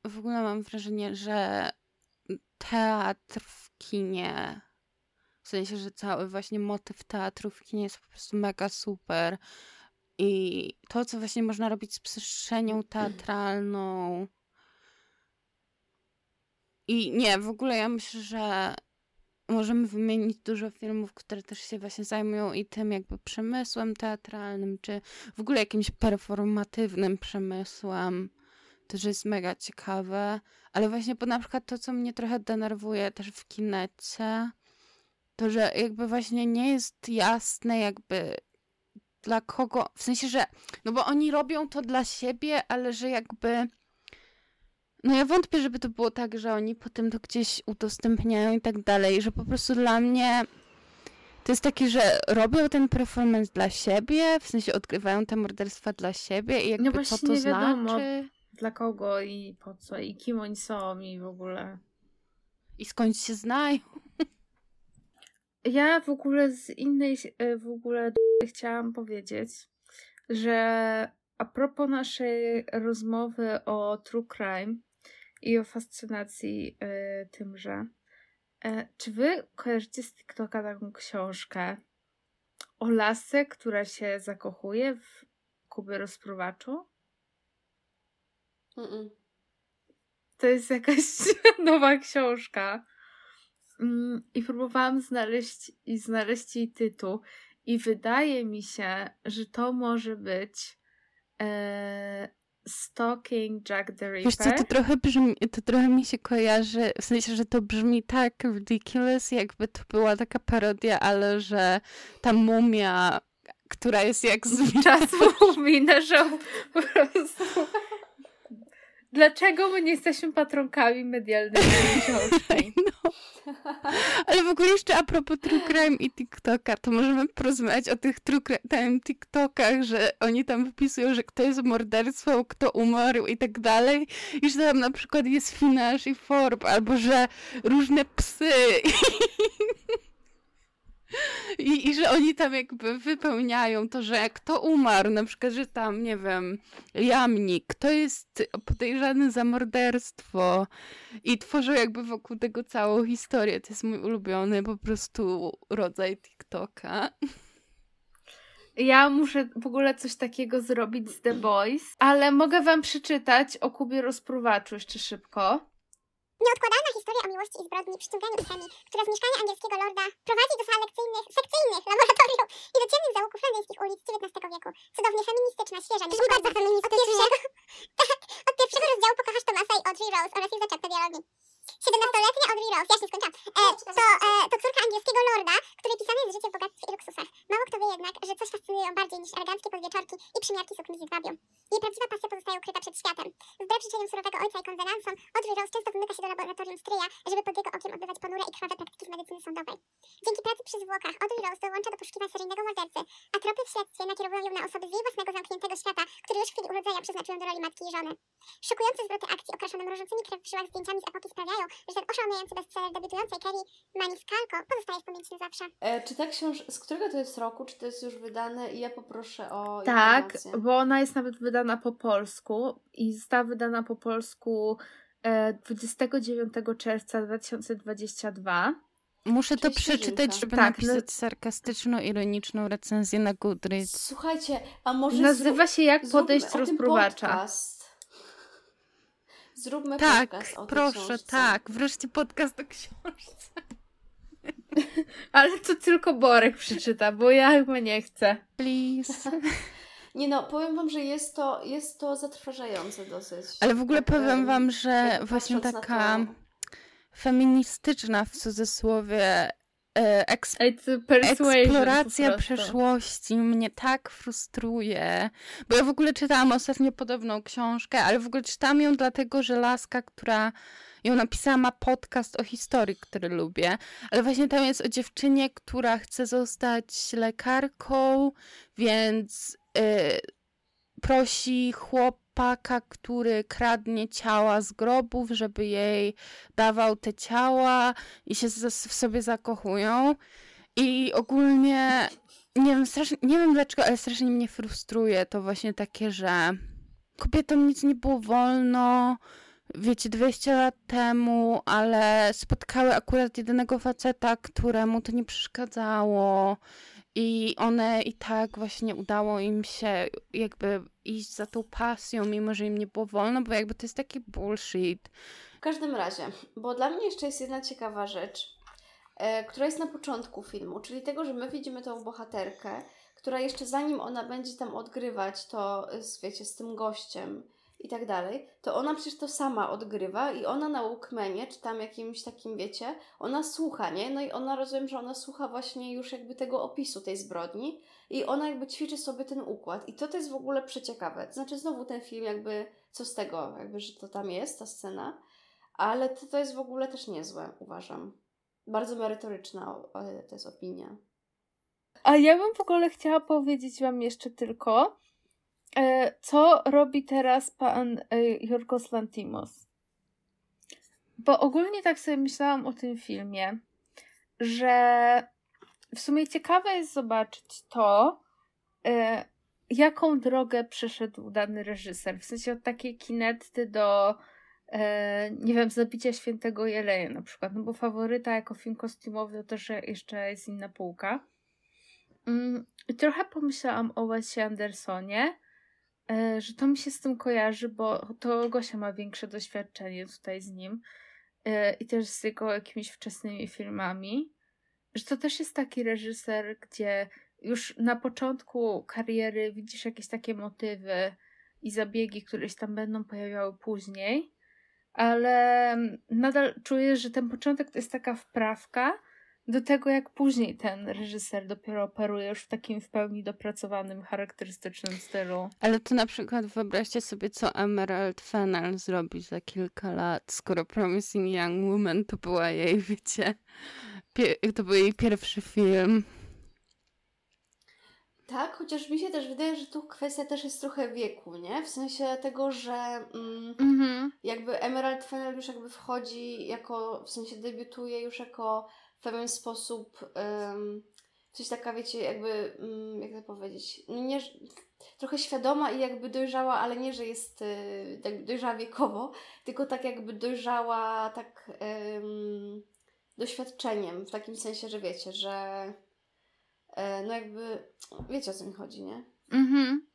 w ogóle mam wrażenie, że teatr w kinie, w sensie, że cały właśnie motyw teatru w kinie jest po prostu mega super, i to, co właśnie można robić z przestrzenią teatralną. I nie, w ogóle ja myślę, że możemy wymienić dużo filmów, które też się właśnie zajmują i tym jakby przemysłem teatralnym, czy w ogóle jakimś performatywnym przemysłem. To, że jest mega ciekawe. Ale właśnie, bo na przykład to, co mnie trochę denerwuje też w kinecie, to, że jakby właśnie nie jest jasne jakby dla kogo, w sensie, że no bo oni robią to dla siebie, ale że jakby no ja wątpię, żeby to było tak, że oni potem to gdzieś udostępniają i tak dalej, że po prostu dla mnie to jest takie, że robią ten performance dla siebie, w sensie odgrywają te morderstwa dla siebie i jakby No co to nie wiadomo. znaczy Dla kogo i po co i kim oni są i w ogóle. i skąd się znają. Ja w ogóle z innej e, w ogóle chciałam powiedzieć, że a propos naszej rozmowy o true crime i o fascynacji e, tymże, e, czy wy kojarzycie z TikToka taką książkę o lasce, która się zakochuje w Kubie rozpruwaczu? Mm-mm. To jest jakaś nowa książka. Mm, I próbowałam znaleźć i znaleźć jej tytuł. I wydaje mi się, że to może być e, Stalking Jack the Wiesz co, to Ripper. trochę brzmi, to trochę mi się kojarzy, w sensie, że to brzmi tak ridiculous, jakby to była taka parodia, ale że ta mumia, która jest jak z Czas mówi, że po prostu... Dlaczego my nie jesteśmy patronkami medialnymi książki? No. Ale w ogóle jeszcze a propos True Crime i TikToka, to możemy porozmawiać o tych True Crime TikTokach, że oni tam wypisują, że kto jest morderstwem, kto umarł i tak dalej. I że tam na przykład jest Finash i Forb, albo że różne psy. I, I że oni tam jakby wypełniają to, że kto umarł, na przykład, że tam, nie wiem, jamnik, kto jest podejrzany za morderstwo i tworzą jakby wokół tego całą historię. To jest mój ulubiony po prostu rodzaj TikToka. Ja muszę w ogóle coś takiego zrobić z The Boys, ale mogę wam przeczytać o Kubie rozpruwaczu jeszcze szybko. Nieodkładalna historia o miłości i zbrodni, przyciąganiu i chemii, która z mieszkania angielskiego lorda prowadzi do sal lekcyjnych, sekcyjnych laboratoriów i do ciemnych zaułków londyńskich ulic XIX wieku. Cudownie feministyczna, świeża, Brzmi bardzo feministycznie. Od pierwszego, tak, od pierwszego rozdziału pokochasz Tomasa i Audrey Rose oraz ich zaczepkę dialogi. 17-letnia Audrey Rose, ja się skończyłam, e, to, e, to córka angielskiego lorda, której pisane jest życie w bogactwie i luksusach. Mało kto wie jednak, że coś fascynuje ją bardziej niż eleganckie podwieczorki i przymiarki sukni z jedwabią. Jej prawdziwa pasja pozostaje ukryta przed światem. Wbrew życzeniom surowego ojca i konwenansom, Audrey Rose często wymyka się do laboratorium stryja, żeby pod jego okiem odbywać ponure i krwawe praktyki z medycyny sądowej. Dzięki pracy przy zwłokach Audrey Rose dołącza do poszukiwań seryjnego mordercy, a tropy w śledztwie nakierowują ją na osoby z jej własnego zamkniętego świata, który już w chwili urodzenia przeznaczył ją do roli matki i żony. Szokujące zwroty akcji okraszone mrożącymi krew w żyłach zdjęciami z epoki sprawiają, że ten oszałamiający bestseller debiutującej Kerry Maniscalco pozostaje w pamięci na zawsze. E, czy ta książka, z którego to jest roku? Czy to jest już wydane? I ja poproszę o Tak, informację. bo ona jest nawet wydana po polsku i została wydana po polsku e, 29 czerwca 2022. Muszę to przeczytać, żeby Tak, no- napisać sarkastyczno-ironiczną recenzję na Goodreads. Słuchajcie, a może Nazywa się Jak podejść rozpruwacza. podcast. Zróbmy Tak, podcast o proszę, książce. tak. Wreszcie podcast o książce. Ale to tylko Borek przeczyta, bo ja chyba nie chcę. Please. Nie no, powiem wam, że jest to, jest to zatrważające dosyć. Ale w ogóle Tak, powiem em, wam, że właśnie taka feministyczna w cudzysłowie eks to persuasion eksploracja przeszłości mnie tak frustruje. Bo ja w ogóle czytałam ostatnio podobną książkę, ale w ogóle czytałam ją dlatego, że laska, która ją napisała, ma podcast o historii, który lubię. Ale właśnie tam jest o dziewczynie, która chce zostać lekarką, więc y, prosi chłopaka, który kradnie ciała z grobów, żeby jej dawał te ciała i się w sobie zakochują. I ogólnie nie wiem, strasznie, nie wiem dlaczego, ale strasznie mnie frustruje to właśnie takie, że kobietom nic nie było wolno, wiecie, 200 lat temu, ale spotkały akurat jedynego faceta, któremu to nie przeszkadzało I one i tak właśnie udało im się jakby iść za tą pasją, mimo że im nie było wolno, bo jakby to jest taki bullshit. W każdym razie, bo dla mnie jeszcze jest jedna ciekawa rzecz, e, która jest na początku filmu, czyli tego, że my widzimy tą bohaterkę, która jeszcze zanim ona będzie tam odgrywać to, e, wiecie, z tym gościem i tak dalej, to ona przecież to sama odgrywa i ona na Walkmanie, czy tam jakimś takim, wiecie, ona słucha, nie? No i ona rozumiem, że ona słucha właśnie już jakby tego opisu tej zbrodni i ona jakby ćwiczy sobie ten układ i to to jest w ogóle przeciekawe. Znaczy znowu ten film jakby, co z tego, jakby, że to tam jest, ta scena, ale to, to jest w ogóle też niezłe, uważam. Bardzo merytoryczna e, to jest opinia. A ja bym w ogóle chciała powiedzieć Wam jeszcze tylko, co robi teraz pan e, Jorgos Lantimos. Bo ogólnie tak sobie myślałam o tym filmie, że w sumie ciekawe jest zobaczyć to, e, jaką drogę przeszedł dany reżyser. W sensie od takiej kinetty do e, nie wiem, Zabicia Świętego Jeleja na przykład, no bo faworyta jako film kostiumowy to też jeszcze jest inna półka. Mm, i trochę pomyślałam o Wesie Andersonie, e, że to mi się z tym kojarzy, bo to Gosia ma większe doświadczenie tutaj z nim e, i też z jego jakimiś wczesnymi filmami, że to też jest taki reżyser, gdzie już na początku kariery widzisz jakieś takie motywy i zabiegi, które się tam będą pojawiały później, ale nadal czujesz, że ten początek to jest taka wprawka do tego, jak później ten reżyser dopiero operuje już w takim w pełni dopracowanym, charakterystycznym stylu. Ale to na przykład wyobraźcie sobie, co Emerald Fennell zrobi za kilka lat, skoro Promising Young Woman to była jej, wiecie, to był jej pierwszy film. Tak, chociaż mi się też wydaje, że tu kwestia też jest trochę wieku, nie? W sensie tego, że mm, Mhm. jakby Emerald Fennell już jakby wchodzi jako, w sensie debiutuje już jako w pewien sposób um, coś taka, wiecie, jakby, um, jak to powiedzieć, no nie, trochę świadoma i jakby dojrzała, ale nie, że jest y, tak dojrzała wiekowo, tylko tak jakby dojrzała tak um, doświadczeniem, w takim sensie, że wiecie, że e, no jakby, wiecie o co mi chodzi, nie? Mhm.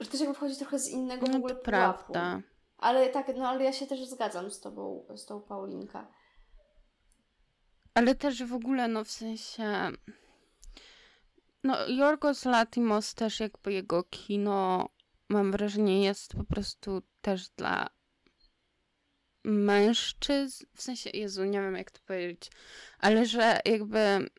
Że też jakby wchodzi trochę z innego w No ogóle to pułapu. prawda. Ale tak, no ale ja się też zgadzam z tobą, z tą Paulinka. Ale też w ogóle, no w sensie... No, Jorgos Latimos też jakby jego kino, mam wrażenie, jest po prostu też dla mężczyzn, w sensie, Jezu, nie wiem jak to powiedzieć, ale że jakby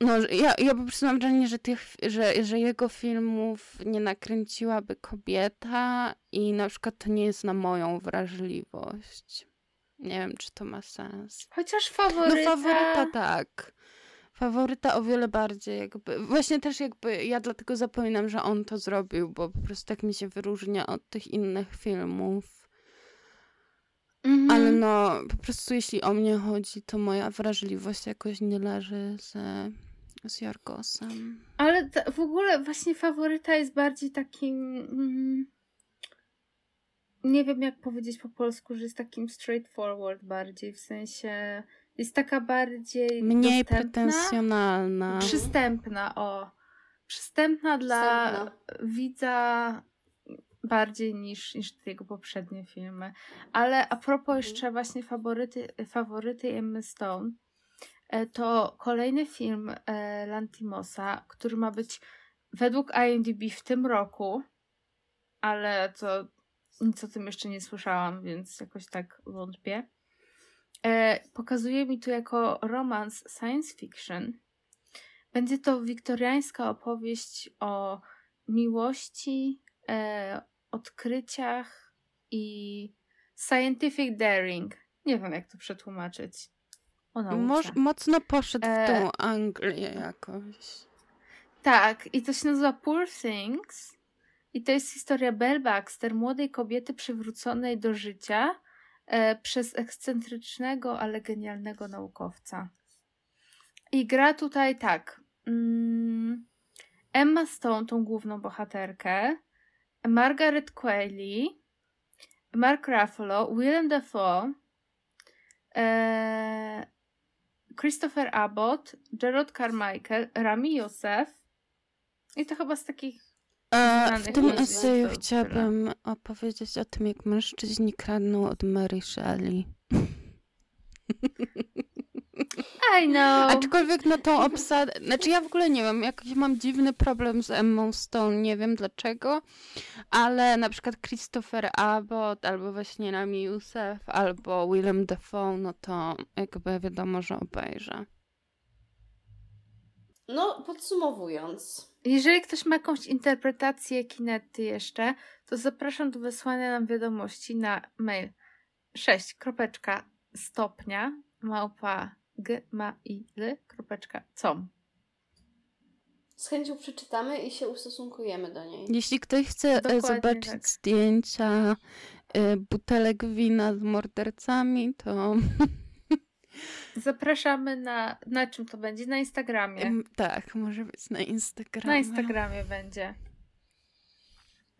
no, ja, ja po prostu mam wrażenie, że, tych, że, że jego filmów nie nakręciłaby kobieta i na przykład to nie jest na moją wrażliwość. Nie wiem, czy to ma sens. Chociaż faworyta... No faworyta tak. Faworyta o wiele bardziej jakby. Właśnie też jakby ja dlatego zapominam, że on to zrobił, bo po prostu tak mi się wyróżnia od tych innych filmów. Mhm. Ale no, po prostu jeśli o mnie chodzi, to moja wrażliwość jakoś nie leży z, z Jorgosem. Ale w ogóle właśnie faworyta jest bardziej takim. Mm, nie wiem jak powiedzieć po polsku, że jest takim straightforward bardziej, w sensie jest taka bardziej Mniej dostępna, pretensjonalna. przystępna, o. Przystępna dla Przystępna. widza bardziej niż, niż te jego poprzednie filmy. Ale a propos jeszcze właśnie faworyty, faworyty Emmy Stone, e, to kolejny film e, Lantimosa, który ma być według IMDb w tym roku, ale to nic o tym jeszcze nie słyszałam, więc jakoś tak wątpię. E, pokazuje mi tu jako romans science fiction. Będzie to wiktoriańska opowieść o miłości, e, odkryciach i scientific daring. Nie wiem, jak to przetłumaczyć. Moż, mocno poszedł E, w tą Anglię jakoś. Tak, i to się nazywa Poor Things. I to jest historia Belle Baxter, młodej kobiety przywróconej do życia e, przez ekscentrycznego, ale genialnego naukowca. I gra tutaj tak. Mm, Emma Stone, tą główną bohaterkę, Margaret Qualley, Mark Ruffalo, Willem Dafoe, e, Christopher Abbott, Gerard Carmichael, Rami Youssef i to chyba z takich w Znanych tym eseju chciałabym opowiedzieć o tym, jak mężczyźni kradną od Mary Shelley. I know. Aczkolwiek no tą obsadę, znaczy ja w ogóle nie wiem, jakiś mam dziwny problem z Emmą Stone, nie wiem dlaczego, ale na przykład Christopher Abbott, albo właśnie Rami Youssef, albo Willem Dafoe, no to jakby wiadomo, że obejrzę. No, podsumowując. Jeżeli ktoś ma jakąś interpretację kinety jeszcze, to zapraszam do wysłania nam wiadomości na mail 6. stopnia małpa gmail.com Z chęcią przeczytamy i się ustosunkujemy do niej. Jeśli ktoś chce e, Dokładnie zobaczyć tak. zdjęcia e, butelek wina z mordercami, to Zapraszamy na... Na czym to będzie? Na Instagramie. em, tak, może być na Instagramie. Na Instagramie będzie.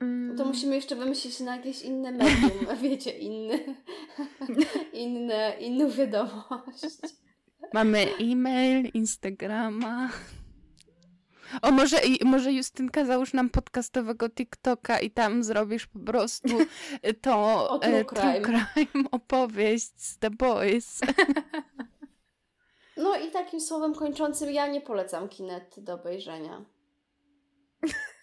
Mm, To musimy jeszcze wymyślić na jakieś inne medium, wiecie, inny, inne, inną wiadomość. Mamy e-mail, Instagrama. O, może, i- może Justynka załóż nam podcastowego TikToka i tam zrobisz po prostu to O true e, crime. crime opowieść z The Boys. No i takim słowem kończącym ja nie polecam kinety do obejrzenia.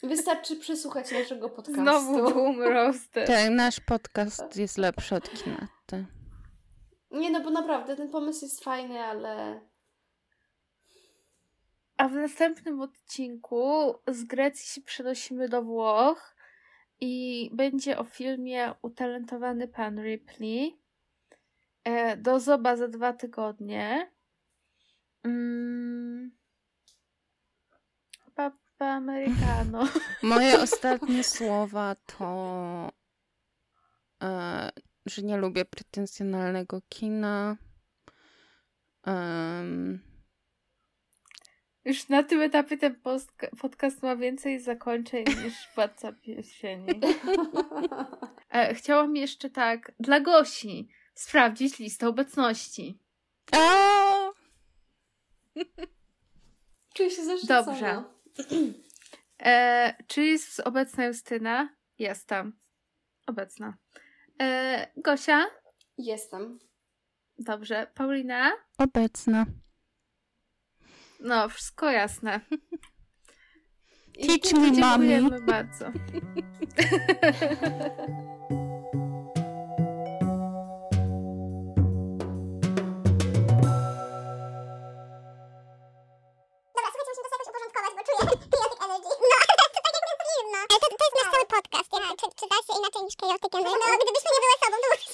Wystarczy przysłuchać naszego podcastu. Znowu boom roasted. Tak, nasz podcast jest lepszy od Kinety. Nie no, bo naprawdę ten pomysł jest fajny, ale A w następnym odcinku z Grecji się przenosimy do Włoch i będzie o filmie Utalentowany Pan Ripley. E, do zoba za dwa tygodnie. Mm. Papa Americano. Moje ostatnie słowa to, e, że nie lubię pretensjonalnego kina. Em, Już na tym etapie ten post- podcast ma więcej zakończeń niż Władca Pierścieni. E, chciałam jeszcze tak, dla Gosi, sprawdzić listę obecności. o! czuję się zaszczycona. Dobrze. E, czy jest obecna Justyna? Jestem. Obecna. E, Gosia? Jestem. Dobrze. Paulina? Obecna. No, wszystko jasne. I Teach me, mommy. Dziękujemy bardzo. No, tak no. Nasz cały podcast, jak, czy, czy da się inaczej niż chaotic energy? No, gdybyśmy nie były sobą, to byśmy...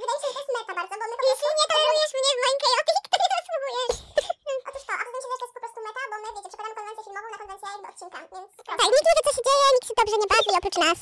Wydaje mi się, że to jest meta bardzo, bo my po prostu... Jeśli nie tolerujesz mnie w moim chaotic, to nie zasługujesz. Otóż to, a wydaje mi się, że to jest po prostu meta, bo my, wiecie, przekładamy konwencję filmową na konwencję jakby odcinka, więc... Tak, nikt nie wie, co się dzieje, nikt się dobrze nie bawi oprócz nas.